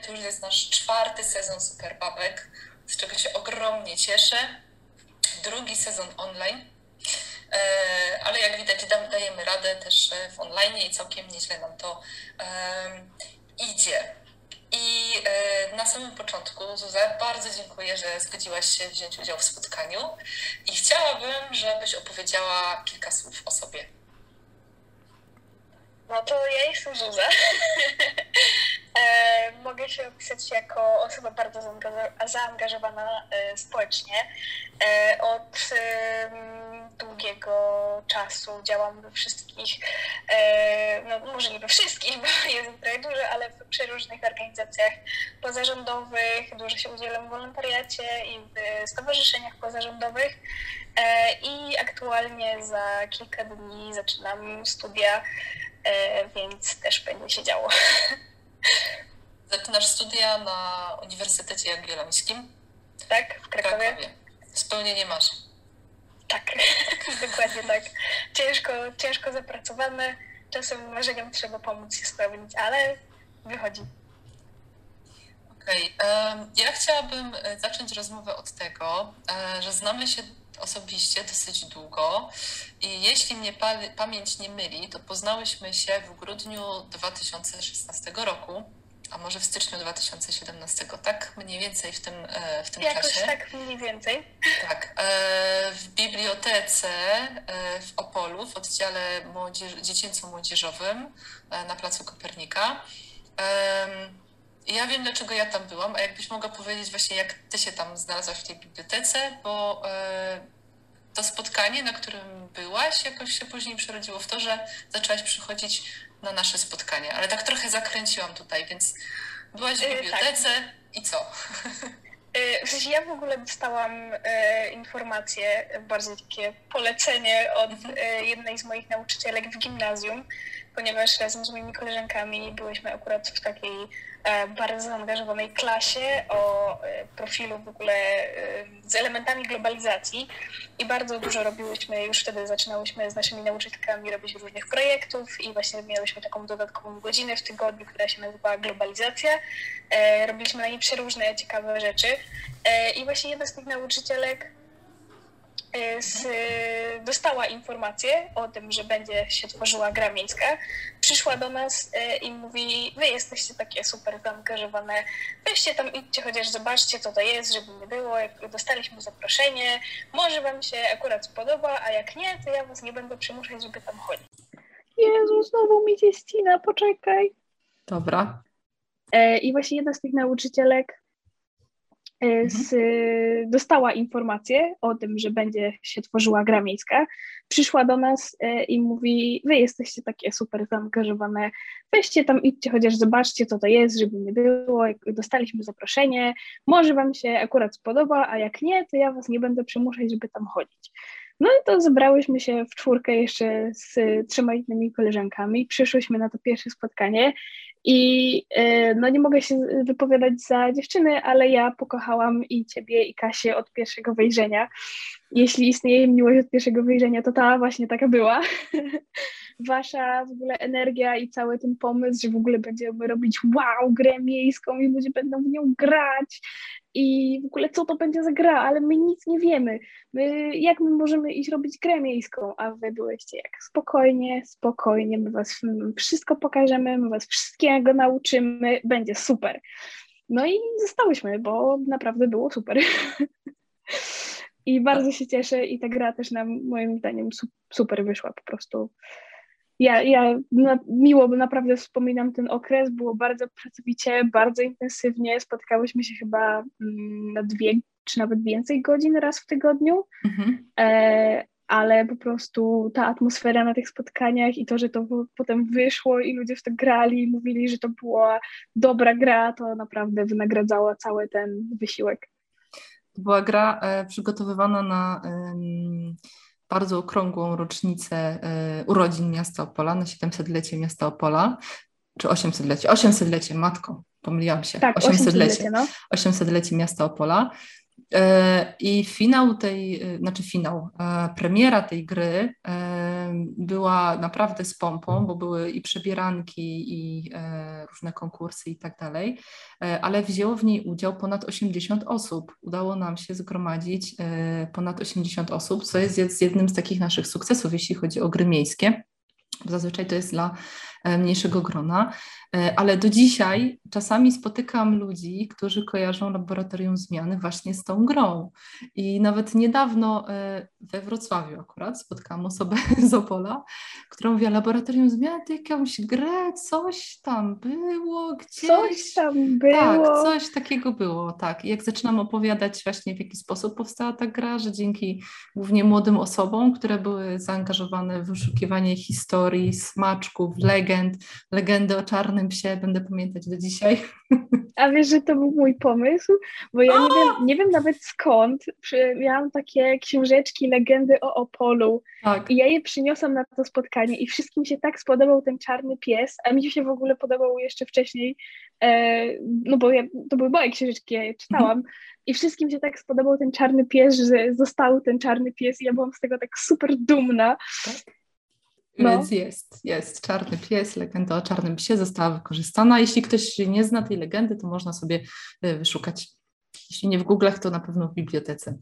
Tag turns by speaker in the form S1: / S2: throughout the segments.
S1: to już jest nasz czwarty sezon superbabek, z czego się ogromnie cieszę. Drugi sezon online, e, ale jak widać dajemy radę też e, w online i całkiem nieźle nam to idzie. I e, na samym początku, Zuza, bardzo dziękuję, że zgodziłaś się wziąć udział w spotkaniu i chciałabym, żebyś opowiedziała kilka słów o sobie.
S2: No to ja jestem Zuza. E, mogę się opisać jako osoba bardzo zaangażowana e, społecznie. Od długiego czasu działam we wszystkich, no może nie we wszystkich, bo jest trochę dużo, ale w przeróżnych organizacjach pozarządowych, dużo się udzielam w wolontariacie i w stowarzyszeniach pozarządowych. I aktualnie za kilka dni zaczynam studia, więc też będzie się działo.
S1: Zaczynasz studia na Uniwersytecie Jagiellońskim?
S2: Tak, w Krakowie. Krakowie.
S1: Spełnienie masz.
S2: Tak, dokładnie tak. Ciężko, ciężko zapracowane, czasem marzeniom trzeba pomóc się spełnić, ale wychodzi.
S1: Okej, okay. ja chciałabym e, zacząć rozmowę od tego, e, że znamy się osobiście dosyć długo i jeśli mnie pamięć nie myli, to poznałyśmy się w grudniu 2016 roku a może w styczniu 2017, tak mniej więcej w tym, e, w tym
S2: Jakoś
S1: czasie.
S2: tak mniej więcej.
S1: Tak. E, w bibliotece e, w Opolu, w oddziale młodzież, dziecięco-młodzieżowym na Placu Kopernika. Ja wiem, dlaczego ja tam byłam, a jakbyś mogła powiedzieć właśnie, jak ty się tam znalazłaś w tej bibliotece, bo to spotkanie, na którym byłaś, jakoś się później przerodziło w to, że zaczęłaś przychodzić na nasze spotkanie, ale tak trochę zakręciłam tutaj, więc byłaś w y, bibliotece tak. i co?
S2: Y, w sensie ja w ogóle dostałam e, informację, bardziej takie polecenie od e, jednej z moich nauczycielek w gimnazjum, ponieważ razem z moimi koleżankami byłyśmy akurat w takiej e, bardzo zaangażowanej klasie o e, profilu w ogóle e, z elementami globalizacji i bardzo dużo robiłyśmy, już wtedy zaczynałyśmy z naszymi nauczycielkami robić różnych projektów i właśnie miałyśmy taką dodatkową godzinę w tygodniu, która się nazywała globalizacja. Robiliśmy na niej przeróżne ciekawe rzeczy i właśnie jedna z tych nauczycielek z, dostała informację o tym, że będzie się tworzyła gra miejska, przyszła do nas e, i mówi, wy jesteście takie super zaangażowane, weźcie tam, idźcie chociaż zobaczcie, co to jest, żeby nie było, jak dostaliśmy zaproszenie, może wam się akurat spodoba, a jak nie, to ja was nie będę przymuszać, żeby tam chodzić. Jezu, znowu mi się ścina, poczekaj.
S1: Dobra.
S2: E, I właśnie jedna z tych nauczycielek E. z, dostała informację o tym, że będzie się tworzyła gra miejska, przyszła do nas e, i mówi, wy jesteście takie super zaangażowane, weźcie tam, idźcie chociaż zobaczcie, co to jest, żeby nie było, dostaliśmy zaproszenie, może wam się akurat spodoba, a jak nie, to ja was nie będę przymuszać, żeby tam chodzić. No i to zebrałyśmy się w czwórkę jeszcze z trzema innymi koleżankami, przyszłyśmy na to pierwsze spotkanie i e, no nie mogę się wypowiadać za dziewczyny, ale ja pokochałam i ciebie, i Kasię od pierwszego wejrzenia. Jeśli istnieje miłość od pierwszego wejrzenia, to ta właśnie taka była. Wasza w ogóle energia i cały ten pomysł, że w ogóle będziemy robić wow, grę miejską i ludzie będą w nią grać i w ogóle co to będzie za gra, ale my nic nie wiemy. My, jak my możemy iść robić grę miejską, a wy byłyście jak spokojnie, spokojnie, my was wszystko pokażemy, my was wszystkiego nauczymy, będzie super. No i zostałyśmy, bo naprawdę było super. I bardzo się cieszę i ta gra też na moim zdaniem super wyszła po prostu ja, ja na, miło naprawdę wspominam ten okres, było bardzo pracowicie, bardzo intensywnie, spotkałyśmy się chyba mm, na dwie czy nawet więcej godzin raz w tygodniu, mhm. e, ale po prostu ta atmosfera na tych spotkaniach i to, że to potem wyszło i ludzie w to grali i mówili, że to była dobra gra, to naprawdę wynagradzało cały ten wysiłek.
S1: To była gra e, przygotowywana na... bardzo okrągłą rocznicę e, urodzin miasta Opola, na 700-lecie miasta Opola. czy 800-lecie, 800-lecie, matko, pomyliłam się.
S2: Tak, 800-lecie, no.
S1: 800-lecie miasta Opola. E, I finał tej, e, znaczy finał, e, premiera tej gry była naprawdę z pompą, bo były i przebieranki, i różne konkursy i tak dalej, ale wzięło w niej udział ponad 80 osób. Udało nam się zgromadzić ponad 80 osób, co jest jednym z takich naszych sukcesów, jeśli chodzi o gry miejskie. Zazwyczaj to jest dla mniejszego grona. E, ale do dzisiaj czasami spotykam ludzi, którzy kojarzą laboratorium zmiany właśnie z tą grą. I nawet niedawno e, we Wrocławiu akurat spotkałam osobę z Opola, która mówiła, laboratorium zmiany to jakąś grę, coś tam było gdzieś.
S2: Coś tam było.
S1: Tak, coś takiego było, tak. I jak zaczynam opowiadać właśnie w jaki sposób powstała ta gra, że dzięki głównie młodym osobom, które były zaangażowane w wyszukiwanie historii, smaczków, legend, legendy o czarnym psie będę pamiętać do dzisiaj.
S2: A wiesz, że to był mój pomysł? Bo ja nie wiem, nie wiem nawet skąd. Miałam takie książeczki, legendy o Opolu. Tak. I ja je przyniosłam na to spotkanie i wszystkim się tak spodobał ten czarny pies, a mi się w ogóle podobał jeszcze wcześniej, e, no bo ja, to były moje książeczki, ja je czytałam. I wszystkim się tak spodobał ten czarny pies, że został ten czarny pies i ja byłam z tego tak super dumna. Tak.
S1: No. Więc jest, jest. Czarny pies, legenda o czarnym psie została wykorzystana. Jeśli ktoś nie zna tej legendy, to można sobie e, wyszukać. Jeśli nie w Google'ach, to na pewno w bibliotece.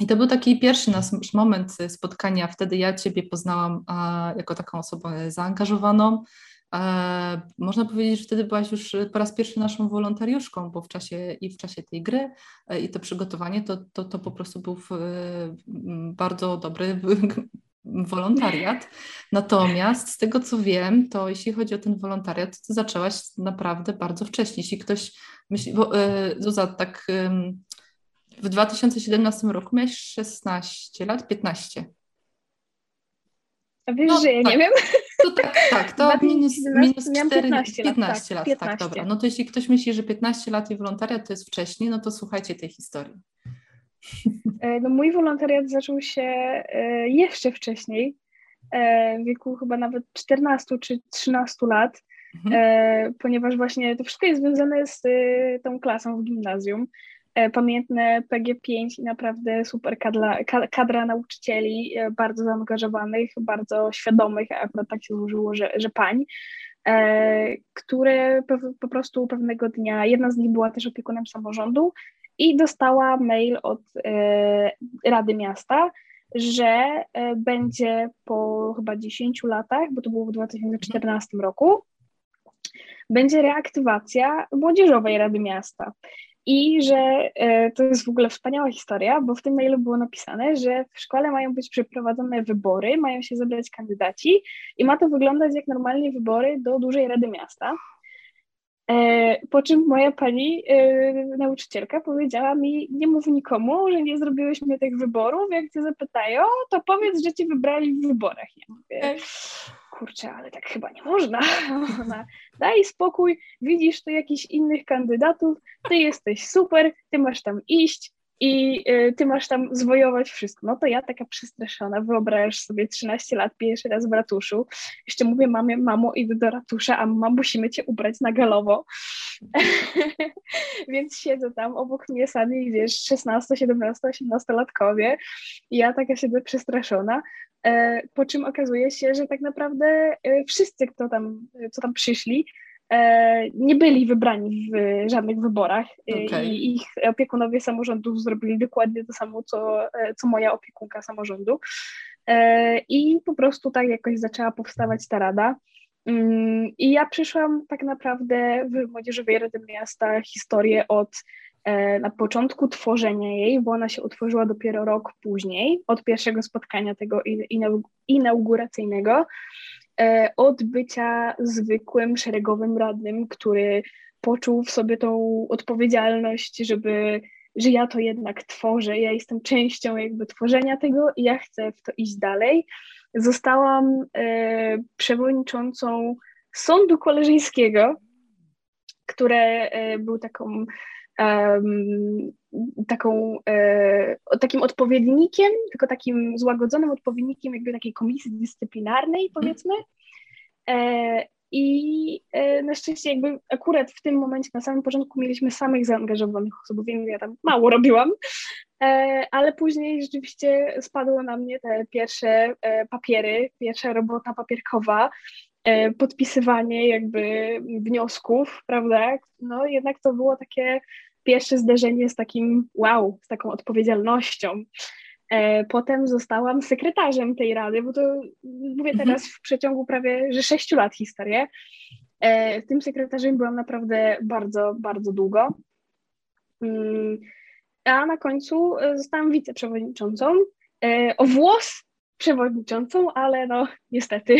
S1: I to był taki pierwszy nasz moment spotkania. Wtedy ja Ciebie poznałam a, jako taką osobę zaangażowaną. A, można powiedzieć, że wtedy byłaś już po raz pierwszy naszą wolontariuszką, bo w czasie i w czasie tej gry e, i to przygotowanie to, to, to po prostu był w, bardzo dobry wolontariat. Natomiast z tego co wiem, to jeśli chodzi o ten wolontariat, to zaczęłaś naprawdę bardzo wcześnie. Jeśli ktoś myśli, bo e, Zuza, tak w 2017 roku miałeś 16 lat, 15.
S2: A wiesz, no, że ja tak. nie wiem.
S1: To tak, tak, to minus, minus 4, 15 lat, 15 lat, 15. tak, dobra. No to jeśli ktoś myśli, że 15 lat i wolontariat to jest wcześniej, no to słuchajcie tej historii.
S2: E, no mój wolontariat zaczął się e, jeszcze wcześniej, e, w wieku chyba nawet 14 czy 13 lat, mhm. ponieważ właśnie to wszystko jest związane z tą klasą w gimnazjum. Pamiętne PG5 i naprawdę super kadra, kadra nauczycieli, bardzo zaangażowanych, bardzo świadomych, a akurat tak się złożyło, że, że pań, które po prostu pewnego dnia, jedna z nich była też opiekunem samorządu, i dostała mail od e, Rady Miasta, że e, będzie po chyba 10 latach, bo to było w 2014 roku, będzie reaktywacja Młodzieżowej Rady Miasta. I że e, to jest w ogóle wspaniała historia, bo w tym mailu było napisane, że w szkole mają być przeprowadzone wybory, mają się zebrać kandydaci i ma to wyglądać jak normalnie wybory do dużej Rady Miasta. E, po czym moja pani e, nauczycielka powiedziała mi, nie mów nikomu, że nie zrobiłyśmy tych wyborów, jak cię zapytają, to powiedz, że cię wybrali w wyborach. Ja mówię, kurczę, ale tak chyba nie można. Ona, daj spokój, widzisz tu jakichś innych kandydatów, ty jesteś super, ty masz tam iść, i y, ty masz tam zwojować wszystko. No to ja taka przestraszona, wyobrażasz sobie 13 lat, pierwszy raz w ratuszu, jeszcze mówię mamie, mamo idę do ratusza, a mama musimy cię ubrać na galowo. Więc siedzę tam, obok mnie sami, wiesz, 16, 17, 18 latkowie i ja taka siedzę przestraszona, e, po czym okazuje się, że tak naprawdę e, wszyscy, kto tam, co tam przyszli, E, nie byli wybrani w żadnych wyborach e, okay. i ich opiekunowie samorządów zrobili dokładnie to samo, co, e, co moja opiekunka samorządu. I po prostu tak jakoś zaczęła powstawać ta rada. Mm, I ja przyszłam tak naprawdę w Młodzieżowej Rady Miasta historię od na początku tworzenia jej, bo ona się utworzyła dopiero rok później, od pierwszego spotkania tego inauguracyjnego. E, od bycia zwykłym, szeregowym radnym, który poczuł w sobie tą odpowiedzialność, żeby, że ja to jednak tworzę, ja jestem częścią jakby tworzenia tego i ja chcę w to iść dalej. Zostałam e, przewodniczącą Sądu Koleżyńskiego, które e, był taką taką, e, takim odpowiednikiem, tylko takim złagodzonym odpowiednikiem jakby takiej komisji dyscyplinarnej, powiedzmy. E, I na szczęście jakby akurat w tym momencie, na samym początku mieliśmy samych zaangażowanych osób, więc ja tam mało robiłam, ale później rzeczywiście spadło na mnie te pierwsze papiery, pierwsza robota papierkowa, podpisywanie jakby wniosków, prawda? No jednak to było takie pierwsze zderzenie z takim wow, z taką odpowiedzialnością. E, potem zostałam sekretarzem tej rady, bo to mówię mhm. teraz w przeciągu prawie że sześciu lat historię. E, tym sekretarzem byłam naprawdę bardzo, bardzo długo. Mm, a na końcu e, zostałam wiceprzewodniczącą. O włos przewodniczącą, ale no niestety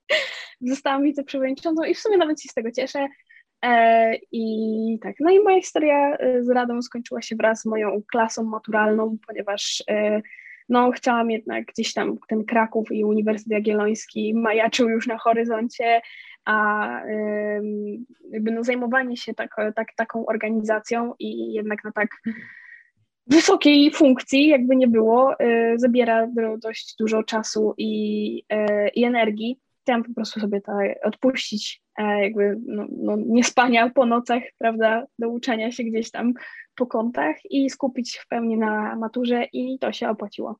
S2: zostałam wiceprzewodniczącą i w sumie nawet się z tego cieszę. E, I tak, no i moja historia e, z Radą skończyła się wraz z moją klasą maturalną, ponieważ e, no, chciałam jednak gdzieś tam ten Kraków i Uniwersytet Jagielloński majaczył już na horyzoncie, a jakby no, zajmowanie się tak, tak, taką organizacją i jednak na tak wysokiej funkcji, jakby nie było, zabiera dość dużo czasu i, i energii chciałam po prostu sobie to odpuścić, e, jakby no, no, nie spania po nocach, prawda, do uczenia się gdzieś tam po kątach i skupić w pełni na maturze i to się opłaciło.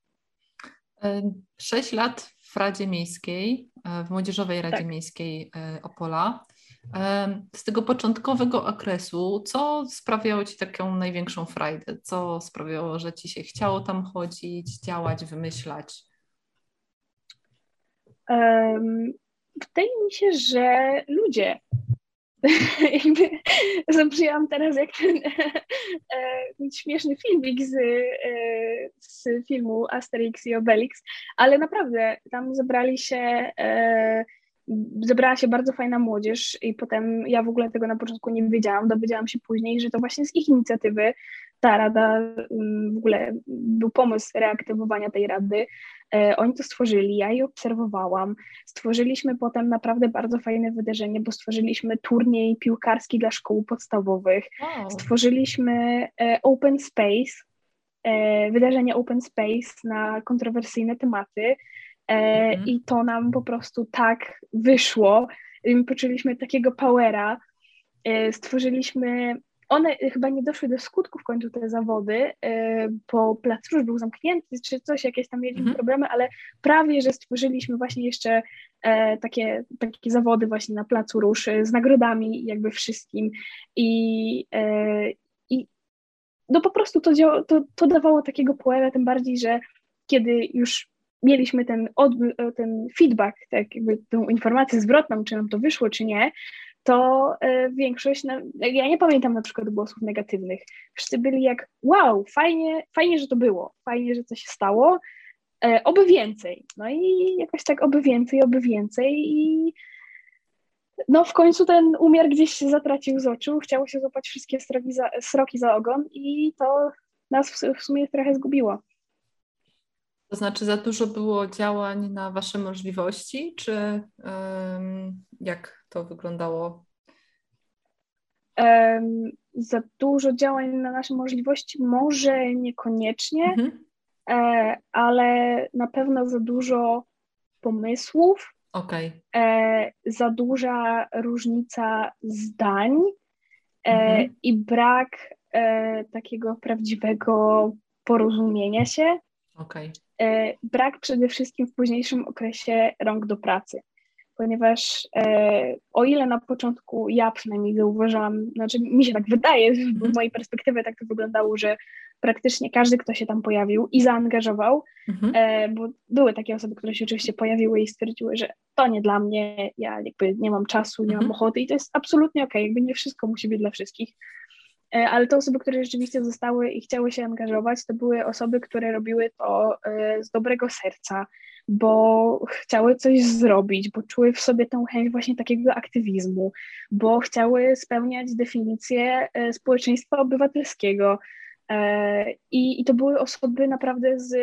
S1: E, sześć lat w Radzie Miejskiej, e, w Młodzieżowej Radzie tak. Miejskiej Opola. Z tego początkowego okresu, co sprawiało Ci taką największą frajdę? Co sprawiało, że Ci się chciało tam chodzić, działać, wymyślać?
S2: Um, wydaje mi się, że ludzie. Zabrzmiałam teraz jak ten e, śmieszny filmik z, e, z filmu Asterix i Obelix, ale naprawdę tam zebrali się e, zebrała się bardzo fajna młodzież i potem ja w ogóle tego na początku nie wiedziałam, dowiedziałam się później, że to właśnie z ich inicjatywy ta rada, mm, w ogóle był pomysł reaktywowania tej rady. E, oni to stworzyli, ja je obserwowałam. Stworzyliśmy potem naprawdę bardzo fajne wydarzenie, bo stworzyliśmy turniej piłkarski dla szkół podstawowych. Wow. Stworzyliśmy e, Open Space, e, wydarzenie Open Space na kontrowersyjne tematy. Mhm. I to nam po prostu tak wyszło. Poczuliśmy takiego powera. Stworzyliśmy one chyba nie doszły do skutku w końcu te zawody, bo plac już był zamknięty, czy coś, jakieś tam mieliśmy mhm. problemy, ale prawie, że stworzyliśmy właśnie jeszcze e, takie, takie zawody właśnie na placu Róż z nagrodami jakby wszystkim i, e, i no po prostu to, to, to dawało takiego poera, tym bardziej, że kiedy już mieliśmy ten, ten feedback, tak jakby tą informację zwrotną, czy nam to wyszło, czy nie, to e, większość, ja nie pamiętam na przykład głosów negatywnych. Wszyscy byli jak, wow, fajnie, fajnie, że to było, fajnie, że coś się stało, e, oby więcej. No i jakoś tak oby więcej, oby więcej i no w końcu ten umiar gdzieś się zatracił z oczu, chciało się złapać wszystkie sroki za, sroki za ogon i to nas w, w sumie trochę zgubiło.
S1: To znaczy, za dużo było działań na Wasze możliwości, czy um, jak to wyglądało?
S2: Um, za dużo działań na nasze możliwości, może niekoniecznie, mhm. e, ale na pewno za dużo pomysłów,
S1: okay.
S2: e, za duża różnica zdań e, mhm. i brak e, takiego prawdziwego porozumienia się.
S1: Okay.
S2: E, brak przede wszystkim w późniejszym okresie rąk do pracy, ponieważ e, o ile na początku ja przynajmniej zauważyłam, znaczy mi się tak wydaje, z mhm. mojej perspektywy tak to wyglądało, że praktycznie każdy, kto się tam pojawił i zaangażował, mhm. e, bo były takie osoby, które się oczywiście pojawiły i stwierdziły, że to nie dla mnie, ja jakby nie mam czasu, nie mam mhm. ochoty i to jest absolutnie okej, okay, jakby nie wszystko musi być dla wszystkich. E, ale te osoby, które rzeczywiście zostały i chciały się angażować, to były osoby, które robiły to e, z dobrego serca, bo chciały coś zrobić, bo czuły w sobie tę chęć właśnie takiego aktywizmu, bo chciały spełniać definicję e, społeczeństwa obywatelskiego. I, I, to były osoby naprawdę z,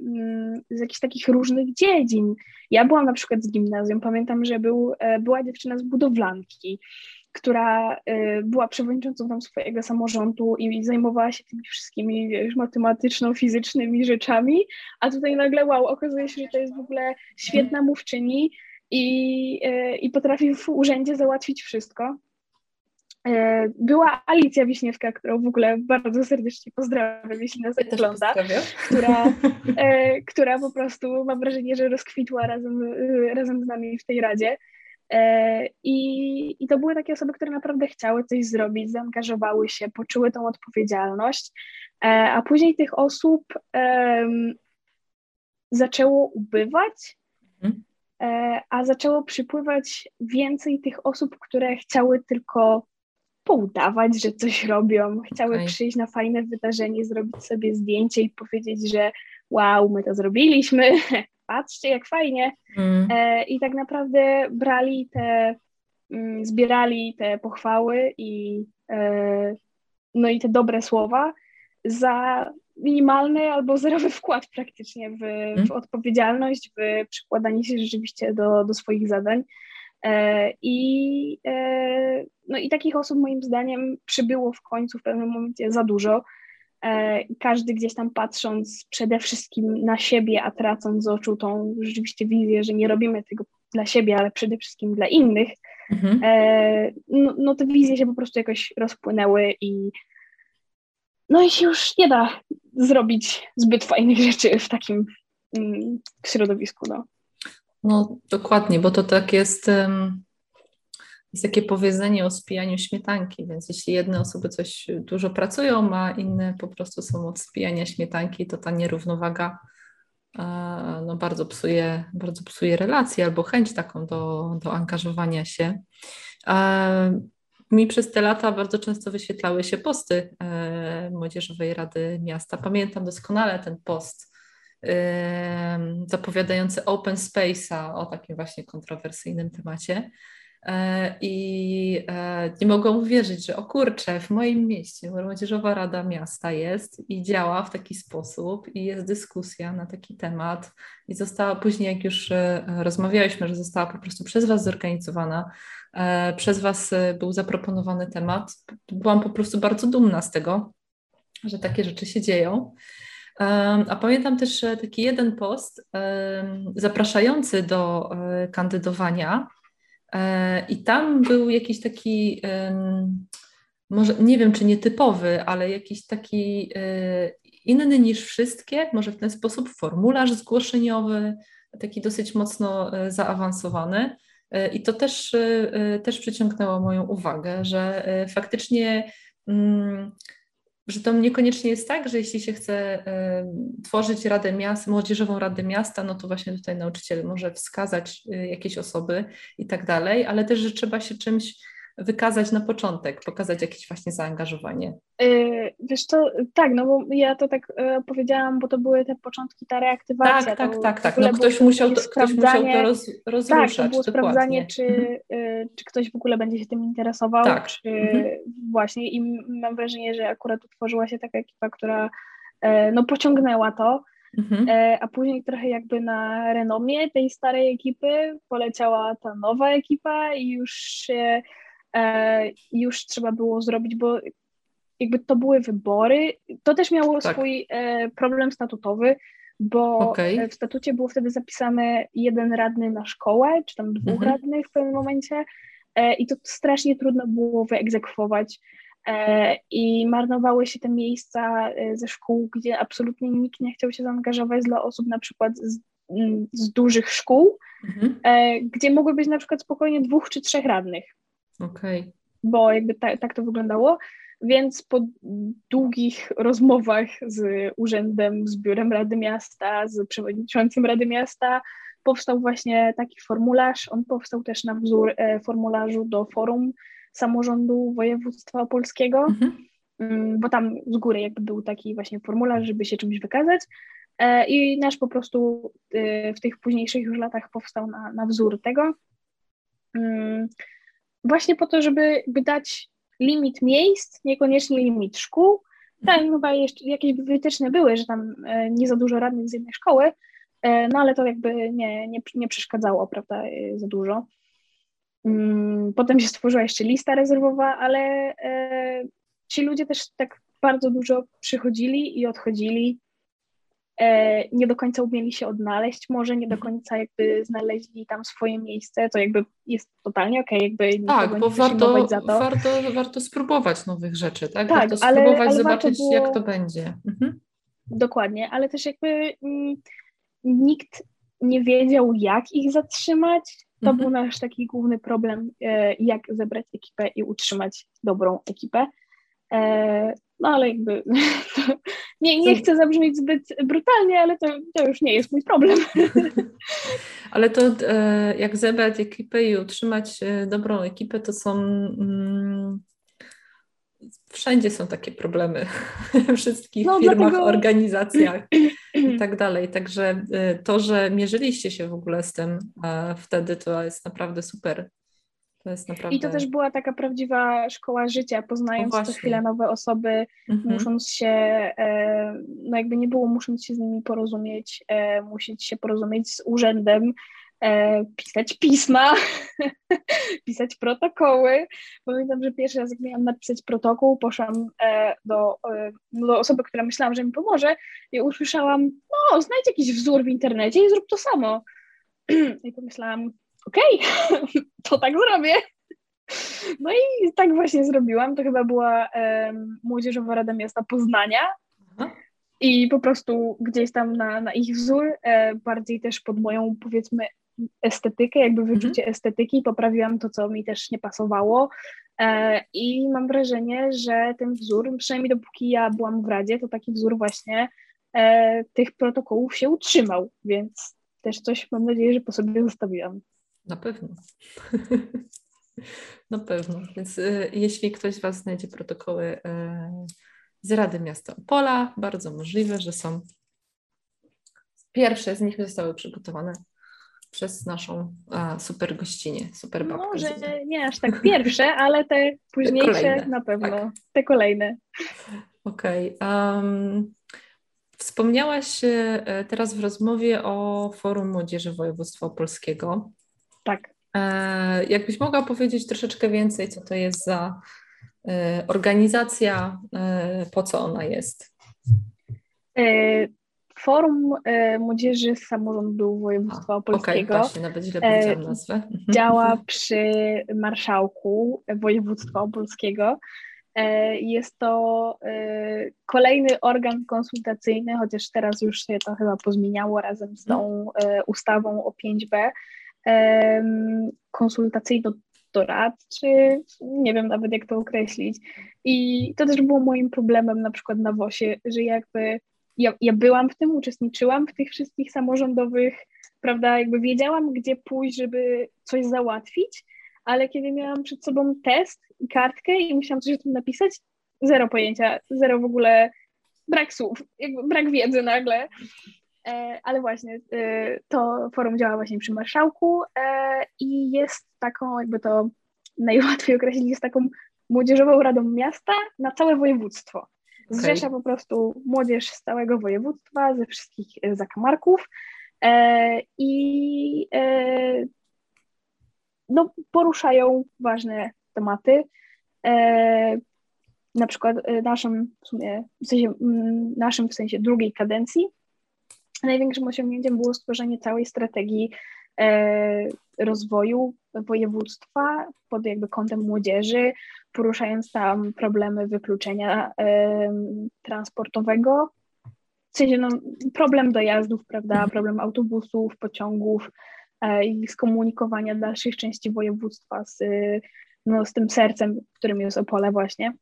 S2: mm, z jakichś takich różnych dziedzin. Ja byłam na przykład z gimnazjum, pamiętam, że był, była dziewczyna z budowlanki, która y, była przewodniczącą tam swojego samorządu i zajmowała się tymi wszystkimi wiesz, matematyczno-fizycznymi rzeczami, a tutaj nagle wow, okazuje się, że to jest w ogóle świetna mówczyni i, i potrafi w urzędzie załatwić wszystko. Była Alicja Wiśniewska, którą w ogóle bardzo serdecznie pozdrawiam, jeśli nas ogląda, która, która po prostu mam wrażenie, że rozkwitła razem, razem z nami w tej radzie. E, I, I to były takie osoby, które naprawdę chciały coś zrobić, zaangażowały się, poczuły tą odpowiedzialność, e, a później tych osób zaczęło ubywać, mhm. E, a zaczęło przypływać więcej tych osób, które chciały tylko poudawać, że coś robią, chciały okay. przyjść na fajne wydarzenie, zrobić sobie zdjęcie i powiedzieć, że wow, my to zrobiliśmy, patrzcie jak fajnie. Mm. E, I tak naprawdę brali te, mm, zbierali te pochwały i e, no i te dobre słowa za minimalny albo zerowy wkład praktycznie w, mm. w odpowiedzialność, w przykładanie się rzeczywiście do, do swoich zadań. E, I, no i takich osób moim zdaniem przybyło w końcu w pewnym momencie za dużo. E, każdy gdzieś tam patrząc przede wszystkim na siebie, a tracąc z oczu tą rzeczywiście wizję, że nie robimy tego dla siebie, ale przede wszystkim dla innych, mhm. E, no, no te wizje się po prostu jakoś rozpłynęły i no i się już nie da zrobić zbyt fajnych rzeczy w takim mm, środowisku. No.
S1: no dokładnie, bo to tak jest um jest takie powiedzenie o spijaniu śmietanki, więc jeśli jedne osoby coś dużo pracują, a inne po prostu są od spijania śmietanki, to ta nierównowaga no, bardzo, psuje, bardzo psuje relacje albo chęć taką do, do angażowania się. Mi przez te lata bardzo często wyświetlały się posty e, Młodzieżowej Rady Miasta. Pamiętam doskonale ten post zapowiadający Open Space'a o takim właśnie kontrowersyjnym temacie. E, I e, nie mogą uwierzyć, że o kurczę, w moim mieście Młodzieżowa Rada Miasta jest i działa w taki sposób i jest dyskusja na taki temat i została później, jak już e, rozmawialiśmy, że została po prostu przez Was zorganizowana, przez Was był zaproponowany temat. Byłam po prostu bardzo dumna z tego, że takie rzeczy się dzieją. A pamiętam też taki jeden post zapraszający do kandydowania I tam był jakiś taki, może nie wiem czy nietypowy, ale jakiś taki e, inny niż wszystkie, może w ten sposób formularz zgłoszeniowy, taki dosyć mocno e, zaawansowany. I to też, też przyciągnęło moją uwagę, że faktycznie mm, że to niekoniecznie jest tak, że jeśli się chce y, tworzyć Radę Miasta, Młodzieżową Radę Miasta, no to właśnie tutaj nauczyciel może wskazać y, jakieś osoby i tak dalej, ale też, że trzeba się czymś wykazać na początek, pokazać jakieś właśnie zaangażowanie?
S2: Yy, wiesz co, tak, no bo ja to tak yy, powiedziałam, bo to były te początki, ta reaktywacja.
S1: Tak, tak, tak, tak. No ktoś musiał to, ktoś musiał to roz, rozruszać.
S2: Tak, to było sprawdzanie, czy, mhm. yy, czy ktoś w ogóle będzie się tym interesował, tak. czy mhm. właśnie i mam wrażenie, że akurat utworzyła się taka ekipa, która no pociągnęła to, Mhm. A później trochę jakby na renomie tej starej ekipy poleciała ta nowa ekipa i już się E, już trzeba było zrobić, bo jakby to były wybory. To też miało tak. swój e, problem statutowy, bo okay. w statucie było wtedy zapisane jeden radny na szkołę, czy tam dwóch mhm. radnych w pewnym momencie e, i to strasznie trudno było wyegzekwować. I marnowały się te miejsca ze szkół, gdzie absolutnie nikt nie chciał się zaangażować dla osób na przykład z, z dużych szkół, mhm. gdzie mogły być na przykład spokojnie dwóch czy trzech radnych.
S1: Okay.
S2: Bo jakby ta, tak to wyglądało. Więc po długich rozmowach z urzędem, z biurem Rady Miasta, z przewodniczącym Rady Miasta, powstał właśnie taki formularz. On powstał też na wzór e, formularzu do Forum Samorządu Województwa Opolskiego, mhm. Mm, bo tam z góry jakby był taki właśnie formularz, żeby się czymś wykazać. E, I nasz po prostu e, w tych późniejszych już latach powstał na, na wzór tego. Właśnie po to, żeby dać limit miejsc, niekoniecznie limit szkół. Tam chyba jeszcze jakieś wytyczne były, że tam e, nie za dużo radnych z jednej szkoły, e, no ale to jakby nie, nie, nie przeszkadzało, prawda, e, za dużo. Mm, potem się stworzyła jeszcze lista rezerwowa, ale ci ludzie też tak bardzo dużo przychodzili i odchodzili. E, nie do końca umieli się odnaleźć, może nie do mhm. końca jakby znaleźli tam swoje miejsce, to jakby jest totalnie okej, okay, jakby
S1: Tak, bo warto, za to. Warto, warto spróbować nowych rzeczy, tak? tak warto ale, spróbować ale zobaczyć, było... jak to będzie. Mhm.
S2: Dokładnie, ale też jakby mm, nikt nie wiedział, jak ich zatrzymać. To mhm. był nasz taki główny problem, e, jak zebrać ekipę i utrzymać dobrą ekipę. E, no ale jakby nie, nie chcę zabrzmieć zbyt brutalnie, ale to, to już nie jest mój problem.
S1: ale to e, jak zebrać ekipę i utrzymać dobrą ekipę, to są mm, wszędzie są takie problemy. We wszystkich no, firmach, dlatego... organizacjach i tak dalej. Także to, że mierzyliście się w ogóle z tym wtedy, to jest naprawdę super. To jest naprawdę...
S2: I to też była taka prawdziwa szkoła życia, poznając co chwilę nowe osoby, mhm. musząc się, e, no jakby nie było, musząc się z nimi porozumieć, e, musieć się porozumieć z urzędem, e, pisać pisma, pisać protokoły. Pamiętam, że pierwszy raz, jak miałam napisać protokół, poszłam e, do, e, do osoby, która myślałam, że mi pomoże i usłyszałam, no znajdź jakiś wzór w internecie i zrób to samo. I pomyślałam, okej, okay, to tak zrobię. No i tak właśnie zrobiłam. To chyba była e, Młodzieżowa Rada Miasta Poznania. I po prostu gdzieś tam na, na ich wzór, e, bardziej też pod moją, powiedzmy, estetykę, jakby mhm. wyczucie mhm. estetyki, poprawiłam to, co mi też nie pasowało. E, I mam wrażenie, że ten wzór, przynajmniej dopóki ja byłam w Radzie, to taki wzór właśnie e, tych protokołów się utrzymał, więc też coś mam nadzieję, że po sobie zostawiłam.
S1: Na pewno. Na pewno. Więc y, jeśli ktoś z Was znajdzie protokoły y, z Rady Miasta Opola, bardzo możliwe, że są pierwsze z nich zostały przygotowane przez naszą a, super gościnie, super babkę.
S2: Może nie aż tak pierwsze, ale te późniejsze kolejne, na pewno, tak. te kolejne.
S1: Okej. Okay. Um, wspomniałaś e, teraz w rozmowie o Forum Młodzieży Województwa Opolskiego.
S2: Tak.
S1: E, jakbyś mogła powiedzieć troszeczkę więcej, co to jest za e, organizacja, e, po co ona jest?
S2: Forum Młodzieży z Samorządu Województwa Opolskiego.
S1: Okay, właśnie, nawet źle powiedziałam nazwę.
S2: Działa przy marszałku województwa opolskiego. Jest to kolejny organ konsultacyjny, chociaż teraz już się to chyba pozmieniało razem z tą ustawą o 5B. Konsultacyjno-doradczy, nie wiem nawet jak to określić. I to też było moim problemem na przykład na WOSie, że jakby ja, ja byłam w tym, uczestniczyłam w tych wszystkich samorządowych, prawda, jakby wiedziałam, gdzie pójść, żeby coś załatwić, ale kiedy miałam przed sobą test i kartkę i musiałam coś o tym napisać, zero pojęcia, zero w ogóle, brak słów, brak wiedzy nagle. E, ale właśnie e, to forum działa właśnie przy marszałku e, i jest taką, jakby to najłatwiej określić, jest taką młodzieżową radą miasta na całe województwo. Zrzesza okay. po prostu młodzież z całego województwa, ze wszystkich zakamarków i no, poruszają ważne tematy. Na przykład naszym w sensie, naszym w sensie drugiej kadencji największym osiągnięciem było stworzenie całej strategii e, rozwoju województwa pod jakby kątem młodzieży, poruszając tam problemy wykluczenia transportowego, w sensie no, problem dojazdów, prawda, mhm. problem autobusów, pociągów e, i skomunikowania dalszych części województwa z, no, z tym sercem, którym jest Opole właśnie.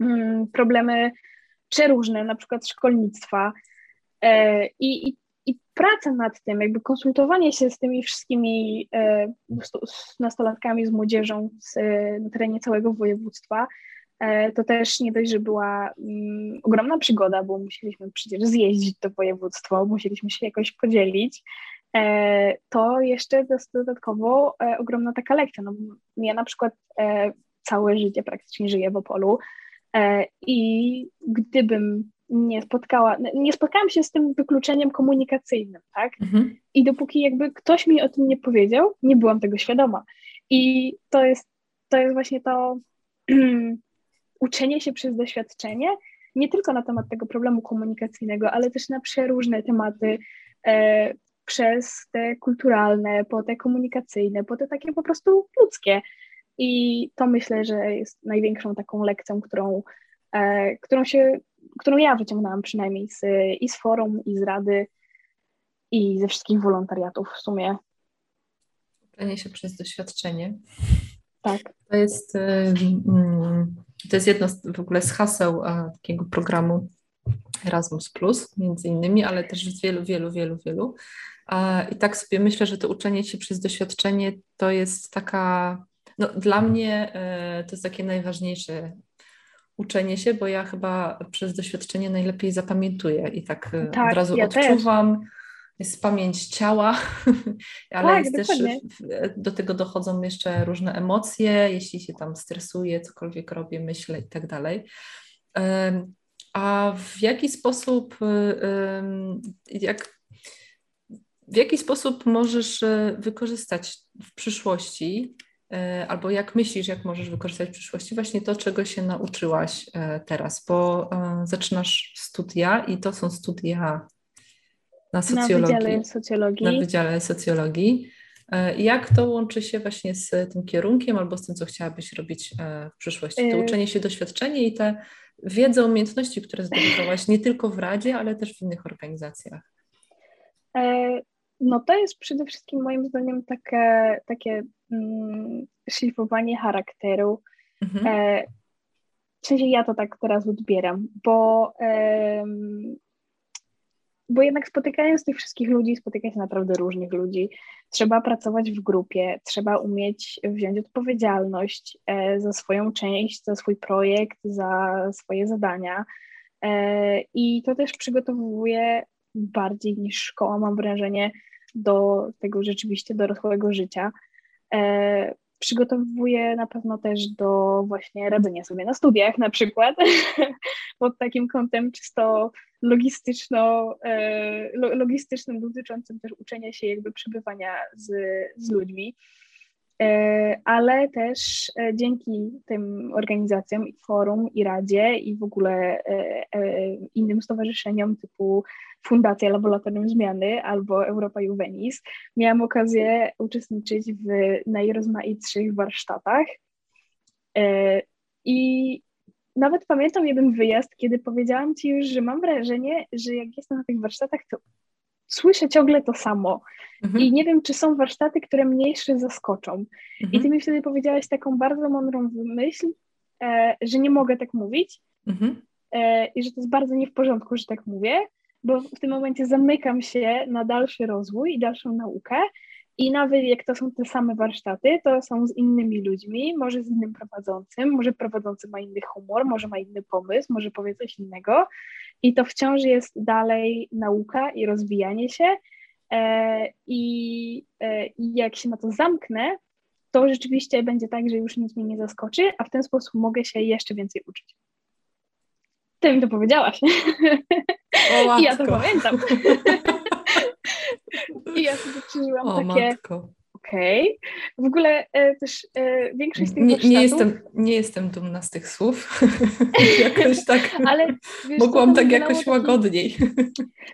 S2: Mm, problemy przeróżne, na przykład szkolnictwa e, i, i i praca nad tym, jakby konsultowanie się z tymi wszystkimi e, z nastolatkami, z młodzieżą z, na terenie całego województwa, e, to też nie dość, że była mm, ogromna przygoda, bo musieliśmy przecież zjeździć to województwo, musieliśmy się jakoś podzielić, e, to jeszcze dodatkowo e, ogromna taka lekcja. No, ja na przykład e, całe życie praktycznie żyję w Opolu e, i gdybym nie spotkała, nie spotkałam się z tym wykluczeniem komunikacyjnym, tak? Mhm. I dopóki jakby ktoś mi o tym nie powiedział, nie byłam tego świadoma. I to jest, to jest właśnie to uczenie się przez doświadczenie. nie tylko na temat tego problemu komunikacyjnego, ale też na przeróżne tematy, e, przez te kulturalne, po te komunikacyjne, po te takie po prostu ludzkie. I to myślę, że jest największą taką lekcją, którą, e, którą, się, którą ja wyciągnęłam przynajmniej z, i z forum, i z rady, i ze wszystkich wolontariatów w sumie.
S1: Uczenie się przez doświadczenie.
S2: Tak.
S1: To jest, to jest jedno z, w ogóle z haseł takiego programu Erasmus, między innymi, ale też z wielu, wielu, wielu, wielu. I tak sobie myślę, że to uczenie się przez doświadczenie to jest taka, no dla mnie e, to jest takie najważniejsze uczenie się, bo ja chyba przez doświadczenie najlepiej zapamiętuję i tak, e, tak od razu ja odczuwam. Też jest pamięć ciała, ale tak, jest dokładnie. też do tego dochodzą jeszcze różne emocje, jeśli się tam stresuje, cokolwiek robię, myślę i tak dalej. A w jaki sposób, jak, w jaki sposób możesz e, wykorzystać w przyszłości, albo jak myślisz, jak możesz wykorzystać w przyszłości właśnie to, czego się nauczyłaś e, teraz, bo zaczynasz studia i to są studia na socjologii.
S2: Na Wydziale Socjologii.
S1: Na Wydziale Socjologii. E, jak to łączy się właśnie z tym kierunkiem albo z tym, co chciałabyś robić e, w przyszłości? To e, uczenie się, doświadczenie i te wiedzę, umiejętności, które zdobywałaś nie tylko w Radzie, ale też w innych organizacjach.
S2: No to jest przede wszystkim moim zdaniem takie, takie szlifowanie charakteru. Mhm. W sensie ja to tak teraz odbieram, bo bo jednak spotykając tych wszystkich ludzi, spotyka się naprawdę różnych ludzi. Trzeba pracować w grupie, trzeba umieć wziąć odpowiedzialność e, za swoją część, za swój projekt, za swoje zadania. E, I to też przygotowuje bardziej niż szkoła, mam wrażenie, do tego rzeczywiście dorosłego życia. E, przygotowuje na pewno też do właśnie radzenia sobie na studiach na przykład, pod takim kątem czysto logistyczno, e, logistycznym dotyczącym też uczenia się jakby przebywania z, z ludźmi. E, ale też e, dzięki tym organizacjom i forum, i Radzie, i w ogóle innym stowarzyszeniom typu Fundacja Laboratorium Zmiany albo Europa Juvenis, miałam okazję uczestniczyć w najrozmaitszych warsztatach. I nawet pamiętam jeden wyjazd, kiedy powiedziałam Ci już, że mam wrażenie, że jak jestem na tych warsztatach, to słyszę ciągle to samo. Mhm. I nie wiem, czy są warsztaty, które mnie jeszcze zaskoczą. Mhm. I Ty mi wtedy powiedziałaś taką bardzo mądrą myśl, e, że nie mogę tak mówić mhm. e, i że to jest bardzo nie w porządku, że tak mówię, bo w tym momencie zamykam się na dalszy rozwój i dalszą naukę i nawet jak to są te same warsztaty, to są z innymi ludźmi, może z innym prowadzącym, może prowadzący ma inny humor, może ma inny pomysł, może powie coś innego. I to wciąż jest dalej nauka i rozwijanie się. E, I e, jak się na to zamknę, to rzeczywiście będzie tak, że już nic mnie nie zaskoczy, a w ten sposób mogę się jeszcze więcej uczyć. Ty mi to powiedziałaś.
S1: O,
S2: I ja to pamiętam. I ja sobie przeżyłam o, takie... Matko. Okej. Okay. W ogóle e, też e, większość z tych
S1: nie, nie, jestem, nie jestem dumna z tych słów. jakoś tak. Ale wiesz, mogłam tak jakoś taki... łagodniej.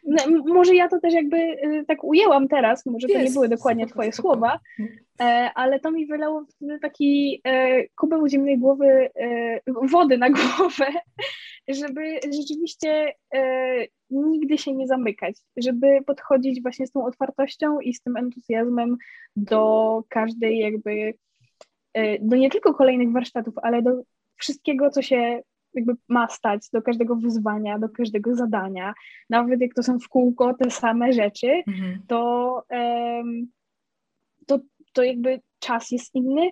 S2: No, może ja to też jakby e, tak ujęłam teraz, może to nie były dokładnie Twoje słowa, e, ale to mi wylało taki e, kubeł zimnej głowy, e, wody na głowę, żeby rzeczywiście e, nigdy się nie zamykać, żeby podchodzić właśnie z tą otwartością i z tym entuzjazmem do każdej jakby, e, do nie tylko kolejnych warsztatów, ale do wszystkiego, co się jakby ma stać, do każdego wyzwania, do każdego zadania. Nawet jak to są w kółko te same rzeczy, mhm. to, to, to jakby czas jest inny,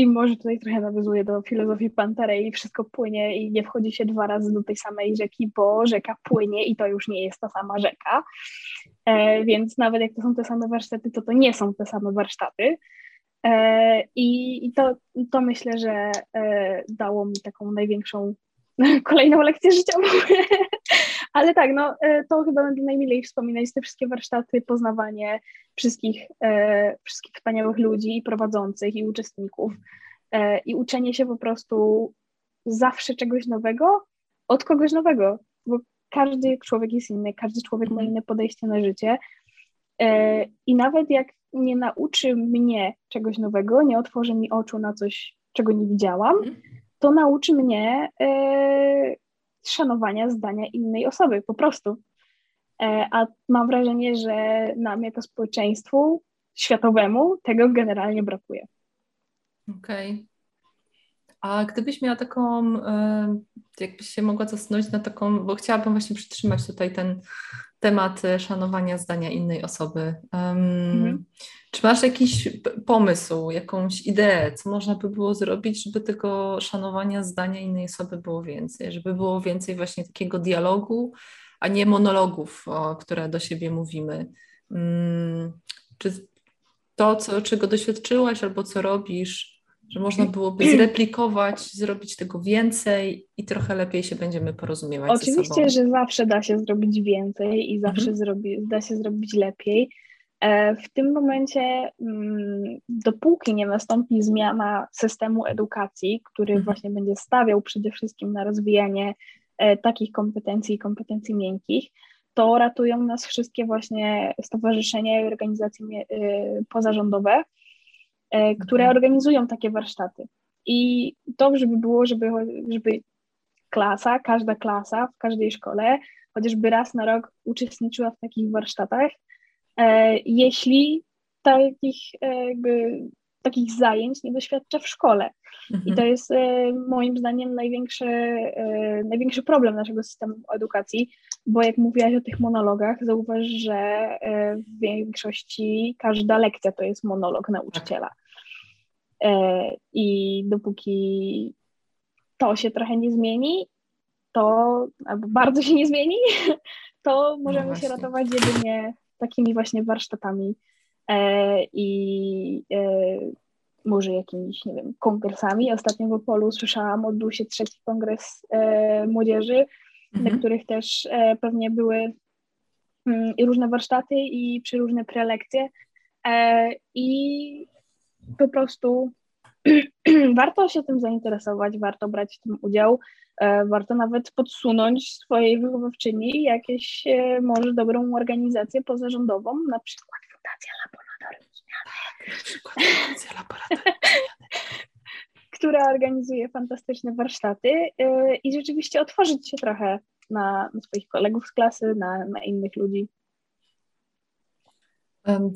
S2: i może tutaj trochę nawiązuje do filozofii Pantarei, wszystko płynie i nie wchodzi się dwa razy do tej samej rzeki, bo rzeka płynie i to już nie jest ta sama rzeka. E, więc nawet jak to są te same warsztaty, to to nie są te same warsztaty. E, I, i to, to myślę, że e, dało mi taką największą, kolejną lekcję życiową. Ale tak, no e, to chyba będę najmilej wspominać te wszystkie warsztaty, poznawanie wszystkich, e, wszystkich wspaniałych ludzi i prowadzących i uczestników e, i uczenie się po prostu zawsze czegoś nowego od kogoś nowego, bo każdy człowiek jest inny, każdy człowiek ma inne podejście na życie. E, I nawet jak nie nauczy mnie czegoś nowego, nie otworzy mi oczu na coś, czego nie widziałam, mhm. to nauczy mnie e, szanowania zdania innej osoby, po prostu. E, a mam wrażenie, że nam jako społeczeństwu światowemu tego generalnie brakuje.
S1: Okej. Okay. A gdybyś miała taką, e, jakbyś się mogła zastanowić na taką, bo chciałabym właśnie przytrzymać tutaj ten temat szanowania zdania innej osoby. mhm. Czy masz jakiś pomysł, jakąś ideę, co można by było zrobić, żeby tego szanowania zdania innej osoby było więcej, żeby było więcej właśnie takiego dialogu, a nie monologów, o, które do siebie mówimy? Hmm. Czy to, co, czego doświadczyłaś albo co robisz, że można byłoby zreplikować, zrobić tego więcej i trochę lepiej się będziemy porozumiewać
S2: Oczywiście, że zawsze da się zrobić więcej i zawsze mhm. zrobi, da się zrobić lepiej. E, w tym momencie, mm, dopóki nie nastąpi zmiana systemu edukacji, który mhm. właśnie będzie stawiał przede wszystkim na rozwijanie e, takich kompetencji i kompetencji miękkich, to ratują nas wszystkie właśnie stowarzyszenia i organizacje e, pozarządowe, które mhm. organizują takie warsztaty. I dobrze by było, żeby, żeby klasa, każda klasa w każdej szkole chociażby raz na rok uczestniczyła w takich warsztatach, E, jeśli takich, e, jakby, takich zajęć nie doświadcza w szkole. Mhm. I to jest e, moim zdaniem największy, największy problem naszego systemu edukacji, bo jak mówiłaś o tych monologach, zauważ, że w większości każda lekcja to jest monolog nauczyciela. I dopóki to się trochę nie zmieni, to albo bardzo się nie zmieni, to możemy no się ratować jedynie takimi właśnie warsztatami e, i e, może jakimiś, nie wiem, kongresami. Ostatnio w Opolu słyszałam, odbył się trzeci kongres e, młodzieży, mhm. na których też e, pewnie były mm, i różne warsztaty i przeróżne prelekcje e, i po prostu warto się tym zainteresować, warto brać w tym udział, e, warto nawet podsunąć swojej wychowawczyni jakieś e, może dobrą organizację pozarządową, na przykład Fundacja Laboratorium tak, która organizuje fantastyczne warsztaty e, i rzeczywiście otworzyć się trochę na, na swoich kolegów z klasy, na, na innych ludzi.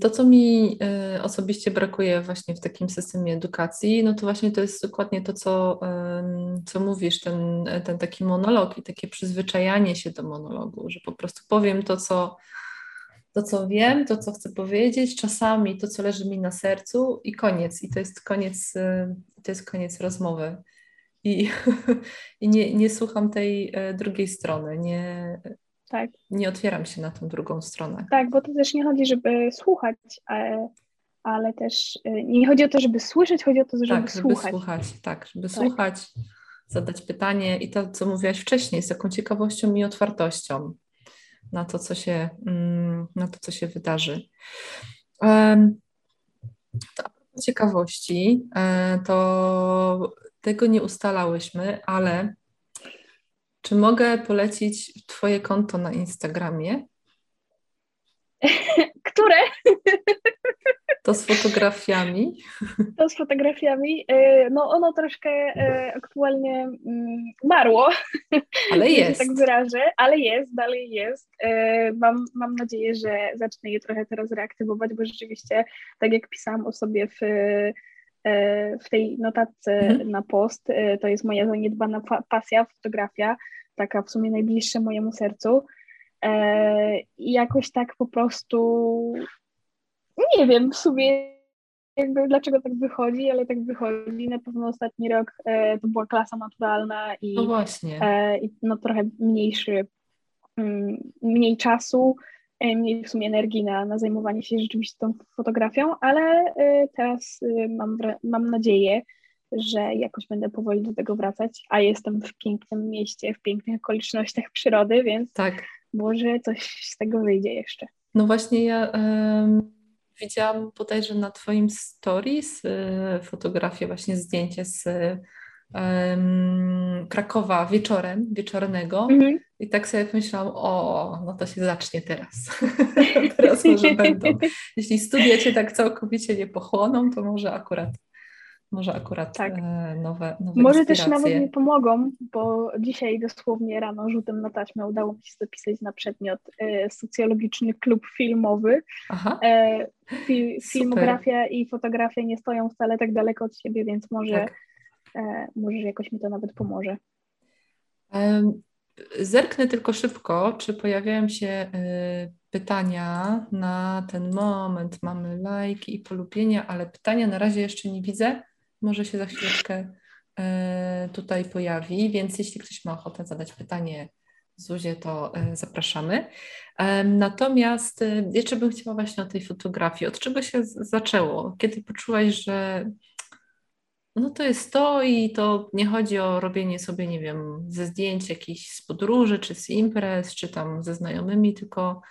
S1: To, co mi e, osobiście brakuje właśnie w takim systemie edukacji, no to właśnie to jest dokładnie to, co, co mówisz, ten, ten taki monolog i takie przyzwyczajanie się do monologu, że po prostu powiem to, co, to, co wiem, to, co chcę powiedzieć, czasami to, co leży mi na sercu i koniec. I to jest koniec, e, to jest koniec rozmowy. I, i nie, nie słucham tej e, drugiej strony, nie, tak. Nie otwieram się na tą drugą stronę.
S2: Tak, bo to też nie chodzi, żeby słuchać, ale, ale też e, nie chodzi o to, żeby słyszeć, chodzi o to, żeby,
S1: tak,
S2: żeby słuchać.
S1: słuchać. Tak, żeby tak. słuchać, zadać pytanie i to, co mówiłaś wcześniej, z taką ciekawością i otwartością na to, co się, mm, na to, co się wydarzy. To ciekawości, e, to tego nie ustalałyśmy, ale czy mogę polecić Twoje konto na Instagramie?
S2: Które?
S1: To z fotografiami.
S2: To z fotografiami. E, no ono troszkę e, aktualnie mm, marło.
S1: Ale jest.
S2: tak wyrażę, ale jest, dalej jest. E, mam, mam nadzieję, że zacznę je trochę teraz reaktywować, bo rzeczywiście, tak jak pisałam o sobie w w tej notatce mhm. na post. E, to jest moja zaniedbana pasja, fotografia, taka w sumie najbliższa mojemu sercu. E, I jakoś tak po prostu nie wiem w sumie jakby dlaczego tak wychodzi, ale tak wychodzi. Na pewno ostatni rok to była klasa naturalna i,
S1: no
S2: i no trochę mniejszy, mm, mniej czasu, E, mniej w sumie energii na, na zajmowanie się rzeczywiście tą fotografią, ale e, teraz e, mam, mam nadzieję, że jakoś będę powoli do tego wracać, a jestem w pięknym mieście, w pięknych okolicznościach przyrody, więc tak. może coś z tego wyjdzie jeszcze.
S1: No właśnie ja um, widziałam bodajże na Twoim stories fotografię, właśnie zdjęcie z um, Krakowa wieczorem, wieczornego mhm. I tak sobie myślałam, o, no to się zacznie teraz. teraz może będą. Jeśli studia cię tak całkowicie nie pochłoną, to może akurat może akurat tak. E, nowe, nowe
S2: Może też nawet nie pomogą, bo dzisiaj dosłownie rano rzutem na taśmę udało mi się zapisać na przedmiot e, socjologiczny klub filmowy. E, fi, filmografia i fotografia nie stoją wcale tak daleko od siebie, więc może, tak. e, może jakoś mi to nawet pomoże.
S1: Zerknę tylko szybko, czy pojawiają się e, pytania na ten moment. Mamy lajki i polubienia, ale pytania na razie jeszcze nie widzę może się za chwileczkę e, tutaj pojawi, więc jeśli ktoś ma ochotę zadać pytanie Zuzie, to e, zapraszamy. Natomiast jeszcze bym chciała właśnie o tej fotografii. Od czego się zaczęło? Kiedy poczułaś, że no to jest to i to nie chodzi o robienie sobie, nie wiem, ze zdjęć jakichś z podróży, czy z imprez, czy tam ze znajomymi, tylko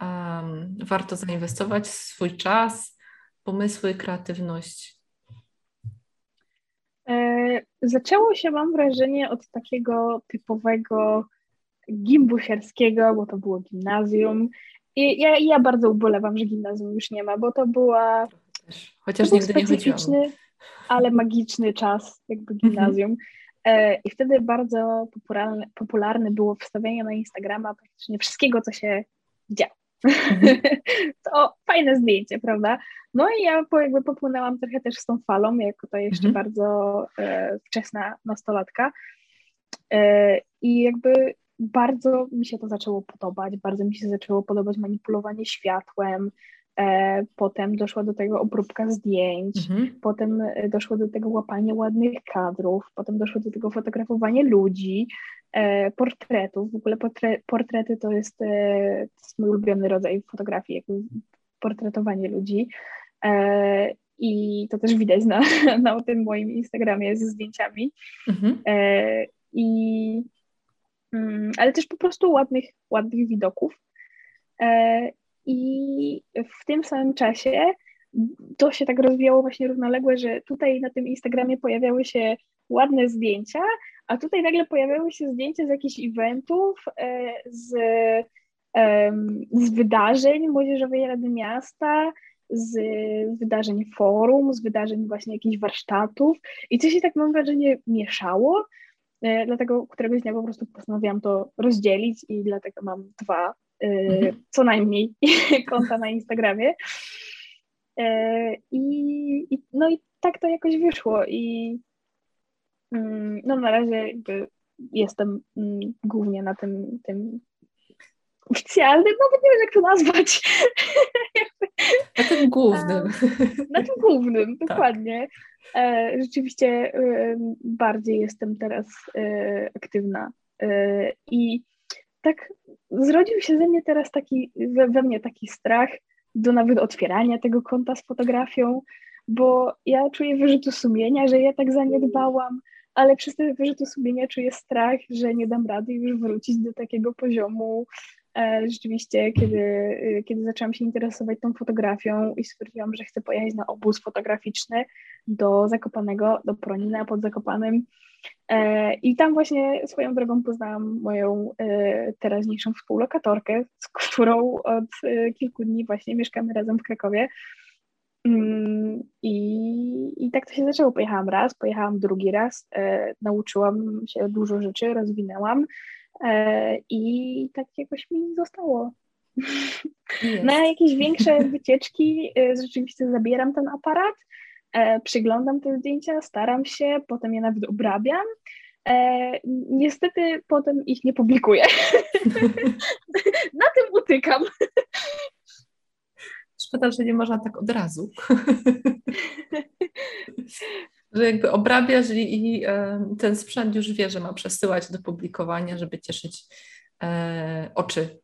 S1: um, warto zainwestować swój czas, pomysły, kreatywność
S2: E, zaczęło się, mam wrażenie, od takiego typowego gimbusierskiego, bo to było gimnazjum. I ja, ja bardzo ubolewam, że gimnazjum już nie ma, bo to była.
S1: Chociaż to nigdy nie chodziłam.
S2: Ale magiczny czas, jakby mhm. gimnazjum. E, I wtedy bardzo popularne, popularne było wstawianie na Instagrama praktycznie wszystkiego, co się działo. Mhm. to fajne zdjęcie, prawda? No i ja po, jakby popłynęłam trochę też z tą falą, jako to jeszcze mhm. bardzo e, wczesna nastolatka. E, I jakby bardzo mi się to zaczęło podobać, bardzo mi się zaczęło podobać manipulowanie światłem, potem doszła do tego obróbka zdjęć, mhm. potem e, doszło do tego łapanie ładnych kadrów, potem doszło do tego fotografowanie ludzi, e, portretów. W ogóle portre, portrety to jest, to jest mój ulubiony rodzaj fotografii, jakby portretowanie ludzi. I to też widać na, na tym moim Instagramie ze zdjęciami. Mhm. I, mm, ale też po prostu ładnych, ładnych widoków. I w tym samym czasie to się tak rozwijało właśnie równolegle, że tutaj na tym Instagramie pojawiały się ładne zdjęcia, a tutaj nagle pojawiały się zdjęcia z jakichś eventów, e, z, z wydarzeń Młodzieżowej Rady Miasta, z wydarzeń forum, z wydarzeń właśnie jakichś warsztatów i to się tak mam wrażenie mieszało, e, dlatego któregoś dnia po prostu postanowiłam to rozdzielić i dlatego mam dwa. Co najmniej konta na Instagramie. E, I, I, no i tak to jakoś wyszło i mm, no na razie jakby jestem mm, głównie na tym, tym oficjalnym, nawet nie wiem jak to nazwać.
S1: Na tym głównym.
S2: Na tym głównym, tak. dokładnie. Tak. Rzeczywiście bardziej jestem teraz e, aktywna i tak zrodził się ze mnie teraz taki, we, we mnie taki strach do nawet otwierania tego konta z fotografią, bo ja czuję wyrzutu sumienia, że ja tak zaniedbałam, ale przez te wyrzuty sumienia czuję strach, że nie dam rady już wrócić do takiego poziomu. E, rzeczywiście, kiedy, e, kiedy zaczęłam się interesować tą fotografią i stwierdziłam, że chcę pojechać na obóz fotograficzny do Zakopanego, do Pronina pod Zakopanem, I tam właśnie swoją drogą poznałam moją e, teraźniejszą współlokatorkę, z którą od e, kilku dni właśnie mieszkamy razem w Krakowie. Mm, I, I tak to się zaczęło. Pojechałam raz, pojechałam drugi raz, nauczyłam się dużo rzeczy, rozwinęłam i tak jakoś mi zostało. Jest. Na jakieś większe wycieczki rzeczywiście zabieram ten aparat, e, przyglądam te zdjęcia, staram się, potem je nawet obrabiam. E, niestety potem ich nie publikuję. Na tym utykam.
S1: Szkoda, że nie można tak od razu. że jakby obrabiasz i, i e, ten sprzęt już wie, że ma przesyłać do publikowania, żeby cieszyć e, oczy E,